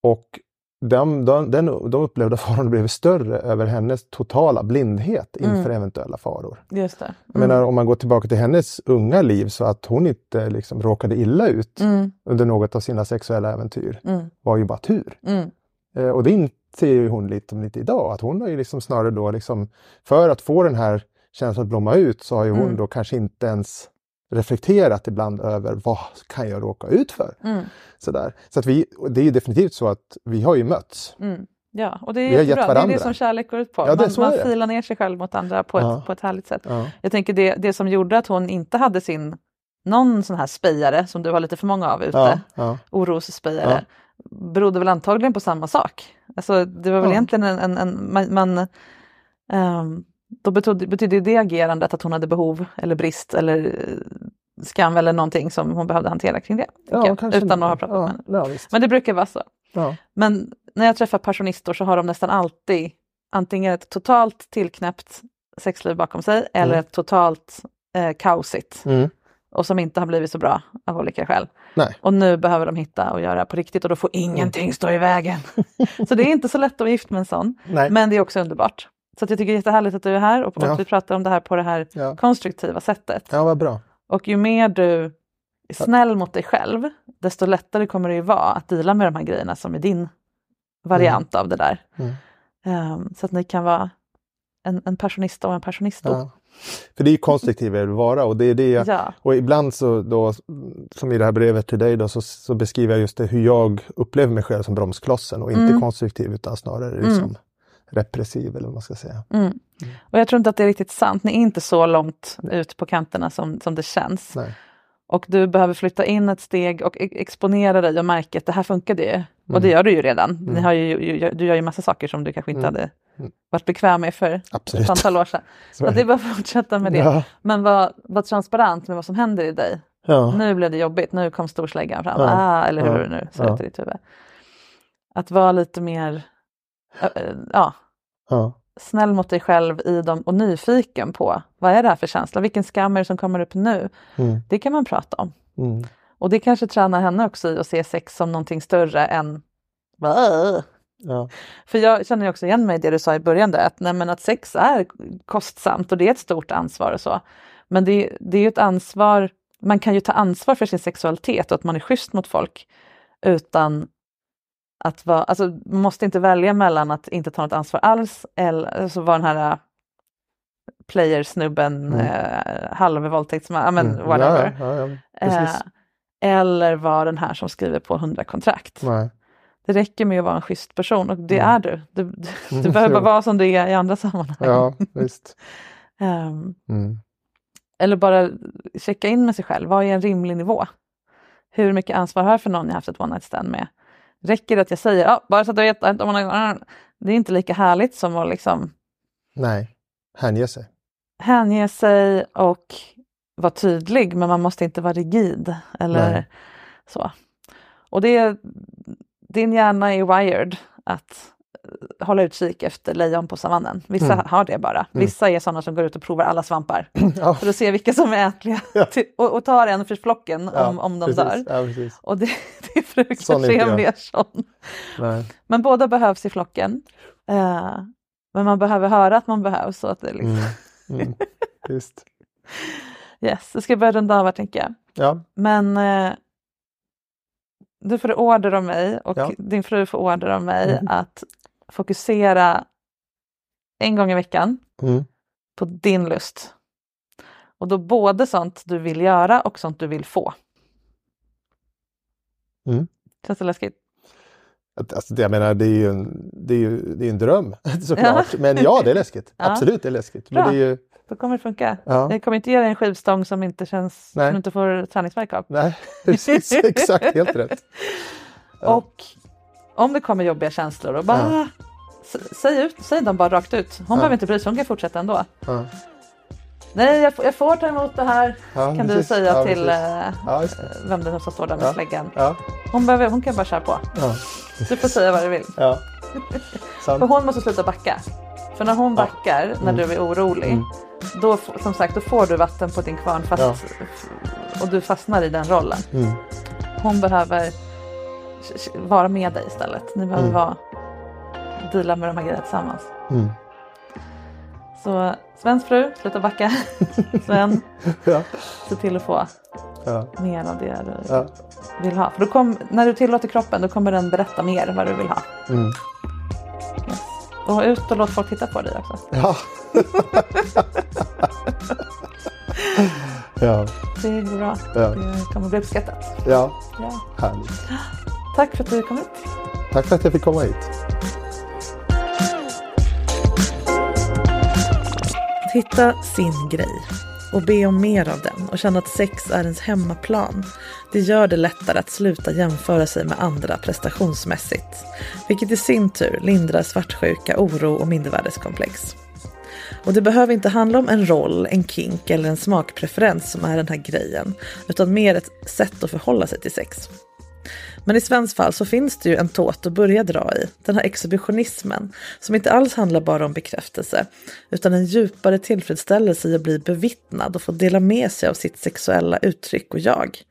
Och de, de, den, de upplevda farorna blev större över hennes totala blindhet inför Mm. eventuella faror. Just det. Jag menar om man går tillbaka till hennes unga liv så att hon inte liksom råkade illa ut Mm. under något av sina sexuella äventyr Mm. var ju bara tur. Mm. Eh, och det inser ju hon lite om lite idag, att hon har ju liksom snarare då liksom, för att få den här känslan att blomma ut så har ju hon Mm. då kanske inte ens reflekterat ibland över vad kan jag råka ut för? Mm. Sådär. Så att vi, det är ju definitivt så att vi har ju mötts. Mm. Ja, och det Vi är jättebra. Det är det som kärlek går ut på. Ja, man man filar ner sig själv mot andra på, Ja. ett, på ett härligt sätt. Ja. Jag tänker det, det som gjorde att hon inte hade sin någon sån här spejare som du har lite för många av ute, Ja, ja. orosspejare, berodde väl antagligen på samma sak. Alltså det var väl Ja. egentligen en, en, en man, man ehm, då betydde, betydde det agerandet att hon hade behov eller brist eller eh, skam eller någonting som hon behövde hantera kring det. Ja, jag, utan att ha inte. pratat ja, med henne. ja, visst. Men det brukar vara så. Men när jag träffar passionistor så har de nästan alltid antingen ett totalt tillknäppt sexliv bakom sig eller Mm. ett totalt eh, kaosigt Mm. och som inte har blivit så bra av olika skäl. Nej. Och nu behöver de hitta och göra på riktigt och då får ingenting stå i vägen. *laughs* så det är inte så lätt att vara gift med en sån, Nej. men det är också underbart. Så att jag tycker det är jättehärligt att du är här och, Ja. vi pratar om det här på det här Ja. konstruktiva sättet. ja, vad bra. Och ju mer du är snäll mot dig själv, desto lättare kommer det ju vara att dela med de här grejerna som är din variant av det där. Mm. Ehm, så att ni kan vara en, en passionista och en passionist. Ja. För det är ju konstruktiv jag vill vara och det är det jag, Ja. och ibland så då, som i det här brevet till dig då, så, så beskriver jag just det hur jag upplever mig själv som bromsklossen och inte Mm. konstruktiv utan snarare liksom repressiv eller vad man ska säga. Mm. Och jag tror inte att det är riktigt sant. Ni är inte så långt ut på kanterna som, som det känns. Nej. Och du behöver flytta in ett steg och e- exponera dig och märka att det här funkade ju. Och Mm. det gör du ju redan. Ni har ju, du gör ju massa saker som du kanske inte Mm. hade varit bekväm med för Absolut. ett antal år sedan. *laughs* Så det är bara att fortsätta med det. Ja. Men var, var transparent med vad som händer i dig. Ja. Nu blev det jobbigt, nu kom storsläggan fram. Ja. Ah, eller hur Ja. nu ser ut i ditt huvud. Att vara lite mer ja, Ja. snäll mot dig själv i dem och nyfiken på vad är det här för känsla? Vilken skam är det som kommer upp nu? Mm. Det kan man prata om. Mm. Och det kanske tränar henne också i att se sex som någonting större än. Ja. För jag känner också igen mig i det du sa i början där, att, nej, men att sex är kostsamt och det är ett stort ansvar och så. Men det, det är ju ett ansvar, man kan ju ta ansvar för sin sexualitet och att man är schysst mot folk utan att vara, alltså man måste inte välja mellan att inte ta något ansvar alls eller alltså vara den här äh, playersnubben, Mm. eh, halvvåldtäktsman, ja men Mm. whatever. Ja, ja, ja, Eh, eller vara den här som skriver på 100 kontrakt. Nej. Det räcker med att vara en schysst person och det Mm. är du. Du, du, du Mm, behöver bara *laughs* vara som du är i andra sammanhang. Ja, visst. *laughs* Ehm, Mm. eller bara checka in med sig själv. Vad är en rimlig nivå? Hur mycket ansvar har jag för någon jag haft ett one night stand med? Räcker det att jag säger, ja, bara så att du vet, att om man- det är inte lika härligt som att liksom Nej, hänge sig. hänge sig och vara tydlig, men man måste inte vara rigid. Eller Nej. så. Och det, din hjärna är wired att eh, hålla utkik efter lejon på savannen. Vissa Mm. har det bara. Vissa är sådana som går ut och provar alla svampar *clears throat* Ja, för att se vilka som är ätliga Ja. och, och tar en för flocken ja, om, om de precis. dör. Och det, *laughs* det fru Sån är kanske inte är jag. mer sån. Nej. Men båda behövs i flocken. Eh, men man behöver höra att man behövs. Så att det liksom, Mm. Mm. Visst. *laughs* yes, det ska börja runda av här tänker jag. Ja, Men eh, du får order av mig och Ja. din fru får order av mig Mm. att fokusera en gång i veckan mm. på din lust. Och då både sånt du vill göra och sånt du vill få. Mm. Känns det läskigt? Alltså, jag menar, det är ju en, det är ju, det är en dröm *laughs* såklart. Men ja, det är läskigt. Ja. Absolut, det är läskigt. Men Bra. det är ju, Då kommer det funka. Ja. Jag kommer inte ge dig en skivstång som inte känns, Nej. som inte får träningsvärk av. nej, *laughs* precis, *laughs* exakt, helt rätt. Ja. Och om det kommer jobbiga känslor, och bara säg, ut, säg dem bara rakt ut. Hon behöver inte bry sig, hon kan fortsätta ändå. Nej, jag, får- jag får ta emot det här, Ja, kan du precis. säga Ja, till eh, Ja, vem det nu som står där med släggan. Hon, behöver, hon kan bara köra på. Du får säga vad du vill. ja. *laughs* För hon måste sluta backa. För när hon backar, när du är orolig, Mm. då, som sagt, då får du vatten på din kvarn fast, och du fastnar i den rollen. Mm. Hon behöver vara med dig istället. Ni behöver Mm. vara, deala med de här grejerna tillsammans. Så Svens fru, sluta backa. *laughs* Sven, Ja, se till att få ja, mer av det du ja. vill ha. För kom, när du tillåter kroppen då kommer den berätta mer vad du vill ha. Mm. Och ut och låt folk titta på dig också. Ja. *laughs* ja, Det går bra. Ja. Det kommer bli uppskattat. ja, Ja. härligt. Tack för att du kom hit. Tack för att jag fick komma hit. Att hitta sin grej och be om mer av den och känna att sex är ens hemmaplan. Det gör det lättare att sluta jämföra sig med andra prestationsmässigt. Vilket i sin tur lindrar svartsjuka, oro och mindervärdeskomplex. Och det behöver inte handla om en roll, en kink eller en smakpreferens som är den här grejen. Utan mer ett sätt att förhålla sig till sex. Men i Svens fall så finns det ju en tåt att börja dra i. Den här exhibitionismen som inte alls handlar bara om bekräftelse utan en djupare tillfredsställelse i att bli bevittnad och få dela med sig av sitt sexuella uttryck och jag.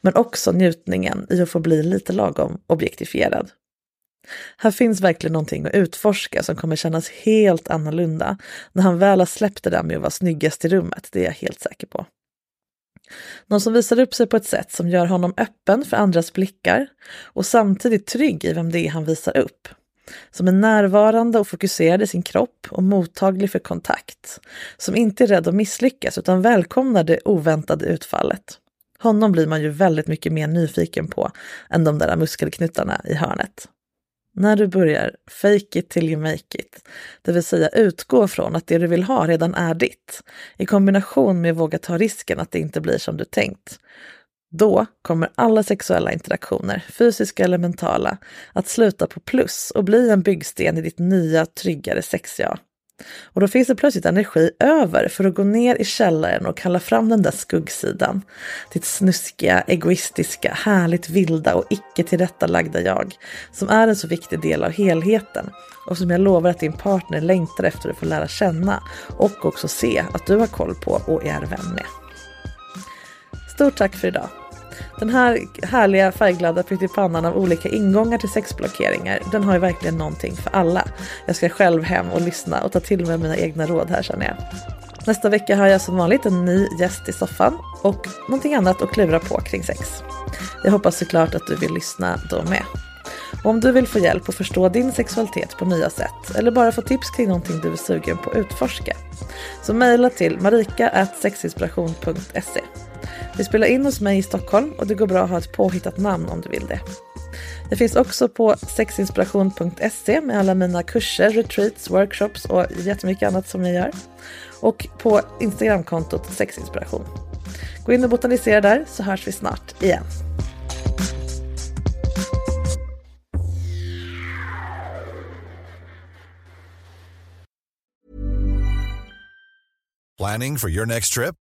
Men också njutningen i att få bli lite lagom objektifierad. Här finns verkligen någonting att utforska som kommer kännas helt annorlunda när han väl har släppt det där med att vara snyggast i rummet, det är jag helt säker på. Någon som visar upp sig på ett sätt som gör honom öppen för andras blickar och samtidigt trygg i vem det är han visar upp. Som är närvarande och fokuserad i sin kropp och mottaglig för kontakt. Som inte är rädd att misslyckas utan välkomnar det oväntade utfallet. Honom blir man ju väldigt mycket mer nyfiken på än de där muskelknutarna i hörnet. När du börjar fake it till you make it, det vill säga utgå från att det du vill ha redan är ditt, i kombination med att våga ta risken att det inte blir som du tänkt, då kommer alla sexuella interaktioner, fysiska eller mentala, att sluta på plus och bli en byggsten i ditt nya, tryggare sexjag. Och då finns det plötsligt energi över för att gå ner i källaren och kalla fram den där skuggsidan. Ditt snuskiga, egoistiska, härligt vilda och icke tillrättalagda jag. Som är en så viktig del av helheten och som jag lovar att din partner längtar efter att få lära känna och också se att du har koll på och är vän med. Stort tack för idag! Den här härliga färgglada pyttipannan av olika ingångar till sexblockeringar, den har ju verkligen någonting för alla. Jag ska själv hem och lyssna och ta till mig mina egna råd här känner jag. Nästa vecka har jag som vanligt en ny gäst i soffan och någonting annat att klura på kring sex. Jag hoppas såklart att du vill lyssna då med. Och om du vill få hjälp att förstå din sexualitet på nya sätt eller bara få tips kring någonting du är sugen på att utforska så mejla till marika.sexinspiration.se vi spelar in hos mig i Stockholm och det går bra att ha ett påhittat namn om du vill det. Det finns också på sexinspiration.se med alla mina kurser, retreats, workshops och jättemycket annat som jag gör. Och på Instagramkontot sexinspiration. Gå in och botanisera där så hörs vi snart igen. Planning for your next trip?